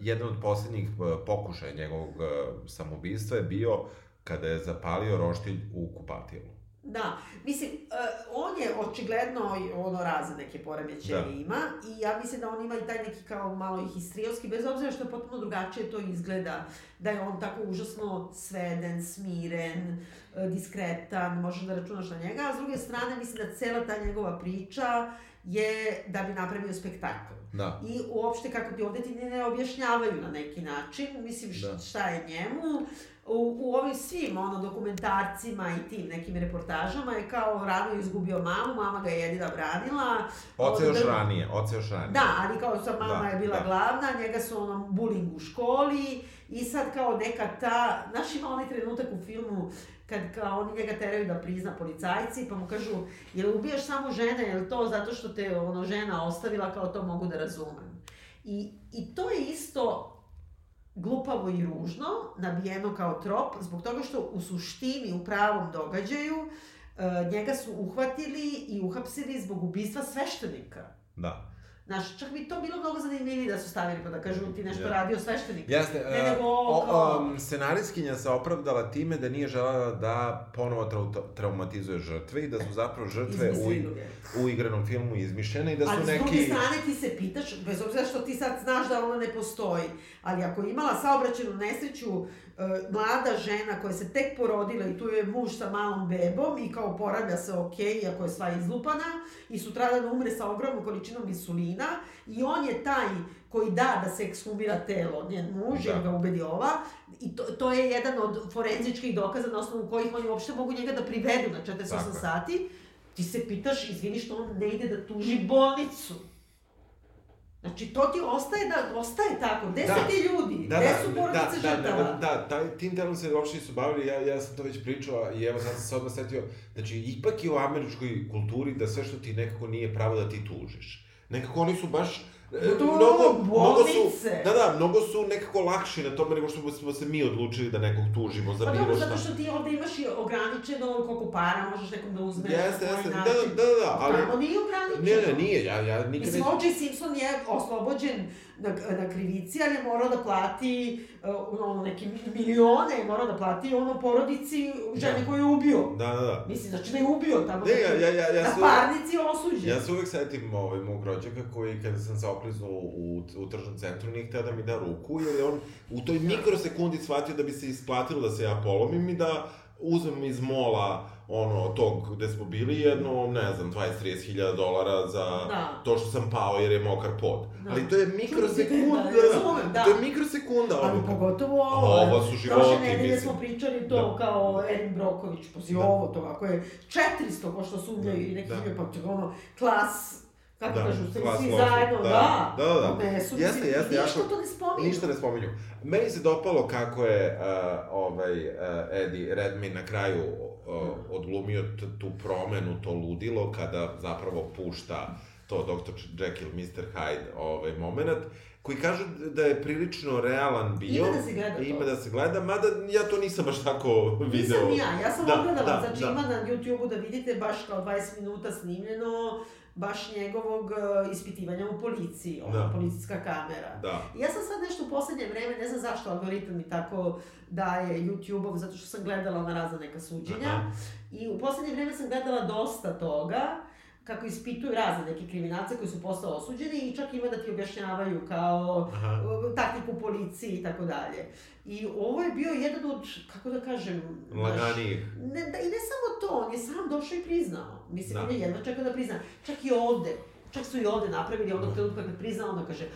jedan od posljednjih uh, pokušaja njegovog uh, samoubistva je bio kada je zapalio roštilj u kupatilu. Da, mislim, uh, on je očigledno ono razne neke poremećaje Da. ima i ja mislim da on ima i taj neki kao malo i histrijalski, bez obzira što je potpuno drugačije to izgleda, da je on tako užasno sveden, smiren, diskretan, možeš da računaš na njega, a s druge strane mislim da cela ta njegova priča je da bi napravio spektakl. Da. I uopšte kako ti ovde ti ne, objašnjavaju na neki način, mislim š, Da. šta je njemu. U, u ovim svim ono, dokumentarcima i tim nekim reportažama je kao rano izgubio mamu, mama ga je jedina branila. Oce još Od- ranije, oce još ranije. Da, ali kao sa mama Da, je bila da. glavna, njega su ono bullying u školi i sad kao neka ta, znaš ima onaj trenutak u filmu kad kao oni njega teraju da prizna policajci, pa mu kažu, jel ubijaš samo žene, jel to zato što te ono žena ostavila, kao to mogu da razumem. I, i to je isto glupavo i ružno, nabijeno kao trop, zbog toga što u suštini, u pravom događaju, e, njega su uhvatili i uhapsili zbog ubistva sveštenika. Da. Znaš, čak bi to bilo mnogo zanimljivije da su stavili, pa da kažu ti nešto Ja. radio sveštenik. Jeste, Ne, e, nego o, kao- um, scenarijskinja se opravdala time da nije želela da ponovo trau traumatizuje žrtve i da su zapravo žrtve u, u igranom filmu izmišljene i da su ali s druge neki... strane ti se pitaš, bez obzira što ti sad znaš da ona ne postoji, ali ako je imala saobraćenu nesreću, e, mlada žena koja se tek porodila i tu je muž sa malom bebom i kao poravlja se ok, iako je sva izlupana i sutradan umre sa ogromnom količinom insulina i on je taj koji da da se ekshumira telo, njen muž, Da. jer ga ubedi ova, i to, to je jedan od forenzičkih dokaza na osnovu kojih oni uopšte mogu njega da privedu na 48 Tako sati, ti se pitaš, izvini što on ne ide da tuži bolnicu. Znači, to ti ostaje da, ostaje tako. Gde Da. su ti ljudi? Da, Gde da, su da, porodice da, žrtava? da, da, taj, tim delom se uopšte nisu bavili, ja, ja sam to već pričao i evo sad sam se odmah setio, znači ipak je u američkoj kulturi da sve što ti nekako nije pravo da ti tužiš. Nekako oni su baš e, To mnogo, mnogo su, da, da, mnogo su nekako lakši na tome nego što smo se mi odlučili da nekog tužimo za Pa bilo dobro, šta. zato što ti ovde imaš i ograničeno koliko para možeš nekom da uzmeš, Jeste, jeste, da, način. da, da, ali... Tamo nije ograničeno. Ne, ne, nije, ja, ja nikad Mislim, neću... O.J. Simpson je oslobođen na, na krivici, ali je morao da plati uh, ono, neke milione, je morao da plati ono porodici žene Da. koju je ubio. Da, da, da. Mislim, znači da je ubio tamo. Ne, ja, ja, ja, ja na su... parnici je osuđen. Ja se uvek setim ovaj, mog rođaka koji, kada sam se okliznuo u, u tržnom centru, nije hteo da mi da ruku, jer je on u toj mikrosekundi shvatio da bi se isplatilo da se ja polomim i da uzmem iz mola ono, tog gde smo bili jedno, ne znam, 20-30 hiljada dolara za Da. to što sam pao jer je mokar pod. Da. Ali to je mikrosekunda, Da, razumem, da. To je mikrosekunda Ali odluka. pogotovo ovo. Ovo su životi, Prošle nedelje mislim. smo pričali to Da. kao Erin Broković, pazi Da. ovo to, ako je 400 ko što sumnjaju i neki Da. da. pa čega ono, klas, kako Da, kažu, svi, zajedno, Da, da, da, da, da. Odnesu, Jeste, mislim, jeste, ništa jako- to ne spominju. Ništa ne spominju. Meni se dopalo kako je uh, ovaj, uh, Eddie Redmayne na kraju uh, odglumio t- tu promenu, to ludilo, kada zapravo pušta to Dr. Jekyll, Mr. Hyde ovaj moment, koji kažu da je prilično realan bio. Ima da se gleda to. Ima da se gleda, mada ja to nisam baš tako video. Nisam ni ja, ja sam Da, odgledala, da, znači da. ima na YouTube-u da vidite baš kao 20 minuta snimljeno, baš njegovog uh, ispitivanja u policiji, ona Da. policijska kamera. Da. Ja sam sad nešto u poslednje vreme, ne znam zašto algoritam mi tako daje YouTube-ov, zato što sam gledala na razna neka suđenja. Aha. I u poslednje vreme sam gledala dosta toga, kako ispituju razne neke kriminalce koji su postao osuđeni i čak ima da ti objašnjavaju kao Aha. uh, taktiku policiji i tako dalje. I ovo je bio jedan od, kako da kažem... Laganijih. Ne, da, I ne samo to, on je sam došao i priznao. Mislim, Da. on je jedva čekao da prizna. Čak i ovde, čak su i ovde napravili onog Da. trenutka kad priznao, onda kaže,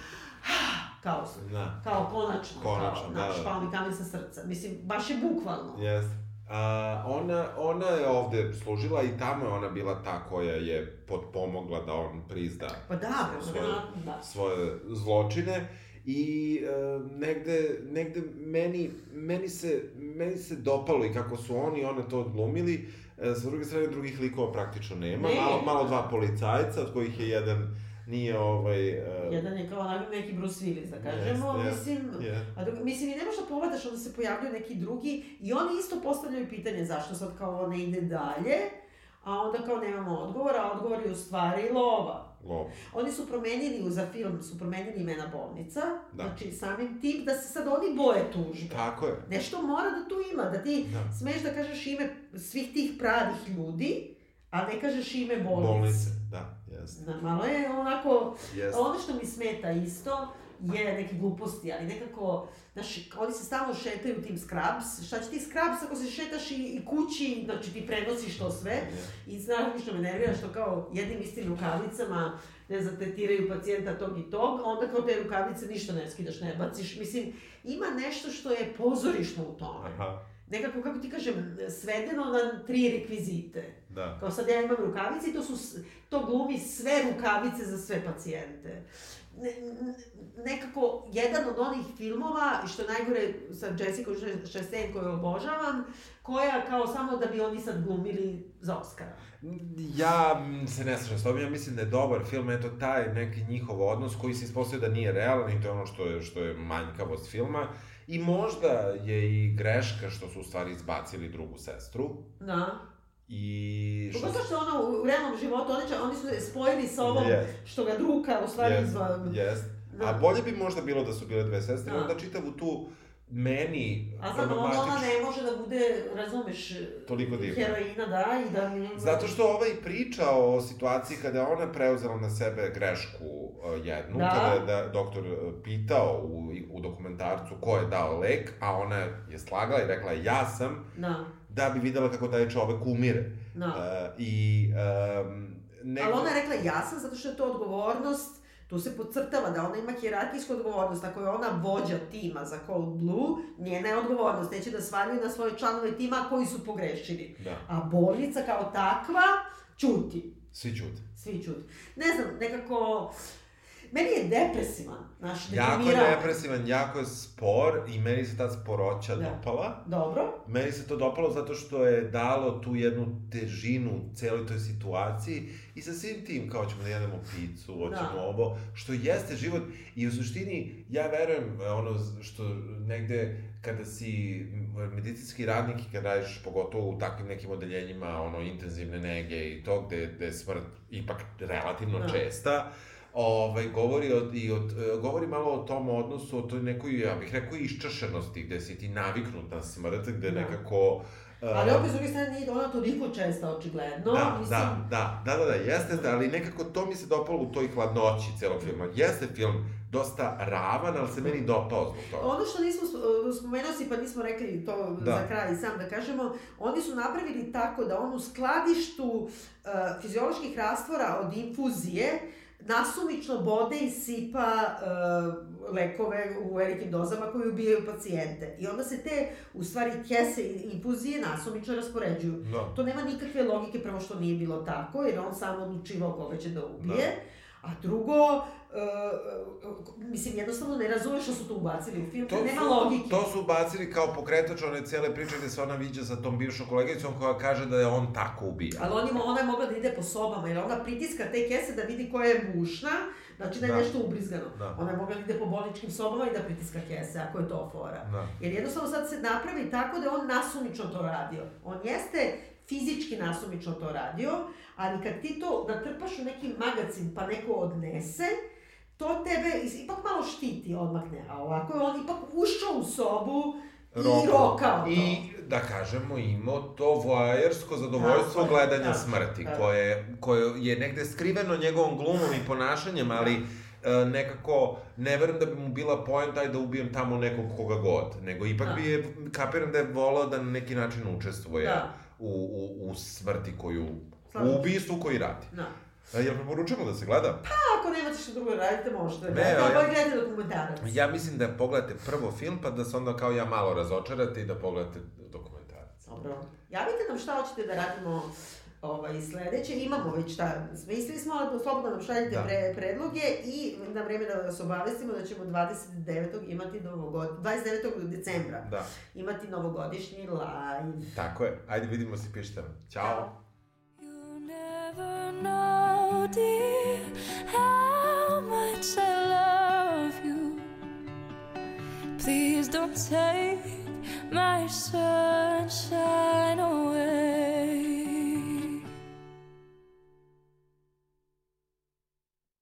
kao, Da. kao konačno, Konačno, kao, da, da. pao mi kamen sa srca. Mislim, baš je bukvalno. Jeste. A, ona, ona je ovde služila i tamo je ona bila ta koja je potpomogla da on prizna Pa da, svoje, verovatno, da. svoje zločine i e, negde, negde meni, meni, se, meni se dopalo i kako su oni i one to odglumili, e, sa druge strane drugih likova praktično nema, Ne. malo, malo dva policajca, od kojih je jedan nije ovaj... E, Jedan je kao onako neki Bruce Willis, da kažemo, jest, mislim... je. A dok, mislim, i ne možeš da pogledaš, onda se pojavljaju neki drugi i oni isto postavljaju pitanje zašto sad kao ovo ne ide dalje, a onda kao nemamo odgovora, a odgovor je u stvari lova. Lob. Oni su promenili, za film su promenili imena bolnica, Da. znači samim tim da se sad oni boje tužbe. Tako je. Nešto mora da tu ima, da ti Da. smeš da kažeš ime svih tih pravih ljudi, a ne kažeš ime bolnice. Bolnice, da, jeste. Da, malo je onako, Jeste. ono što mi smeta isto je neke gluposti, ali nekako, znaš, oni se stalno šetaju tim Scrubs, šta će ti Scrubs ako se šetaš i, i kući, znači ti prenosiš to sve, i znaš što me nervira, što kao jednim istim rukavicama, ne znam, tetiraju pacijenta tog i tog, a onda kao te rukavice ništa ne skidaš, ne baciš, mislim, ima nešto što je pozorišno u tome. Aha, Nekako, kako ti kažem, svedeno na tri rekvizite. Da. Kao sad ja imam rukavice i to, su, to glumi sve rukavice za sve pacijente. Ne, nekako, jedan od onih filmova, što je najgore sa Jessica Chastain koju obožavam, koja kao samo da bi oni sad glumili za Oscara. Ja mm, se ne slažem s tobom, ja mislim da je dobar film, eto taj neki njihov odnos koji se ispostavio da nije realan i to je ono što je, što je manjkavost filma. I možda je i greška što su u stvari izbacili drugu sestru. Da. I što... Pogotovo što ono u realnom životu, oni, će, oni su spojili sa ovom Jest. što ga druka u stvari Jest, izva... Da. A bolje bi možda bilo da su bile dve sestre, Da. onda čitavu tu meni A onda ona problematičnu- ne može da bude, razumeš, Toliko divna. heroina, da, i da... Zato što ovaj priča o situaciji kada je ona preuzela na sebe grešku uh, jednu, Da. kada je da, doktor uh, pitao u, u dokumentarcu ko je dao lek, a ona je slagala i rekla ja sam, Da, da bi videla kako taj čovek umire. da. Uh, I um, nego... Ali ona je rekla ja sam zato što je to odgovornost, tu se podcrtava da ona ima hijerarhijsku odgovornost, ako je ona vođa tima za Cold Blue, njena je odgovornost, neće da svaljuje na svoje članove tima koji su pogrešili. Da, A bolnica kao takva, čuti. svi čute. Svi čuti. Ne znam, nekako... Meni je depresivan, znaš, Jako je depresivan, jako je spor i meni se ta sporoća Da. dopala. Dobro. Meni se to dopalo zato što je dalo tu jednu težinu celoj toj situaciji i sa svim tim kao ćemo da jedemo picu, hoćemo Da. ovo, što jeste život i u suštini ja verujem e, ono što negde kada si medicinski radnik i kada radiš pogotovo u takvim nekim odeljenjima ono intenzivne nege i to gde, gde je smrt ipak relativno Da. česta, ovaj, govori, o, i o, e, govori malo o tom odnosu, o toj nekoj, ja bih rekao, iščašenosti, gde si ti naviknut na smrt, gde Da. nekako... e, Ali opet, s druge strane, nije ona toliko česta, očigledno. Da, Mislim, da, da, da, da, da, jeste, ali nekako to mi se dopalo u toj hladnoći celog filma. Jeste film dosta ravan, ali se meni dopao zbog toga. Ono što nismo uh, spomenuli si, pa nismo rekli to Da. za kraj sam da kažemo, oni su napravili tako da on u skladištu uh, fizioloških rastvora od infuzije nasumično bode i sipa uh, lekove u velikim dozama koji ubijaju pacijente. I onda se te, u stvari, kese i infuzije nasumično raspoređuju. Da. To nema nikakve logike, prvo što nije bilo tako, jer on sam odlučivao koga će da ubije. A drugo, uh, mislim, jednostavno ne razumeš što su to ubacili u film, To nema su, logike. to su ubacili kao pokretač one cele priče gde se ona viđa sa tom bivšom koleginicom koja kaže da je on tako ubija. Ali on ima, ona je mogla da ide po sobama, jer ona pritiska te kese da vidi koja je bušna, znači da je Da. nešto ubrizgano. Da. Ona je mogla da ide po bolničkim sobama i da pritiska kese, ako je to fora. Da. Jer jednostavno sad se napravi tako da je on nasumično to radio. On jeste fizički nasumično to radio, ali kad ti to natrpaš u neki magazin pa neko odnese, to tebe ipak malo štiti odmakne, a ovako je on ipak ušao u sobu i rokao to. I, da kažemo, imao to voajersko zadovoljstvo Tako je, gledanja da, smrti, da. koje, koje je negde skriveno njegovom glumom i ponašanjem, ali e, nekako, ne verujem da bi mu bila poenta aj da ubijem tamo nekog koga god, nego ipak Da. bi je, kapiram da je volao da na neki način učestvuje Da. U, u, u smrti koju, Slažem u ubistvu koji radi. Da. E, jel preporučujemo da se gleda? Ako nemate što drugo da radite, možete. Ne, Ne, ja- ali gledajte dokumentarac. Ja mislim da pogledate prvo film, pa da se onda kao ja malo razočarate i da pogledate dokumentarac. Dobro. Javite nam šta hoćete da radimo ovaj, sledeće. Imamo već šta, smislili smo, ali slobodno nam šaljite Da. pre, predloge i na vreme da vas obavestimo da ćemo 29. imati novogod... 29. decembra Da, imati novogodišnji live. tako je. Ajde vidimo se, pišite nam. Ćao. You never know, dear, how much I love you. Please don't take my sunshine.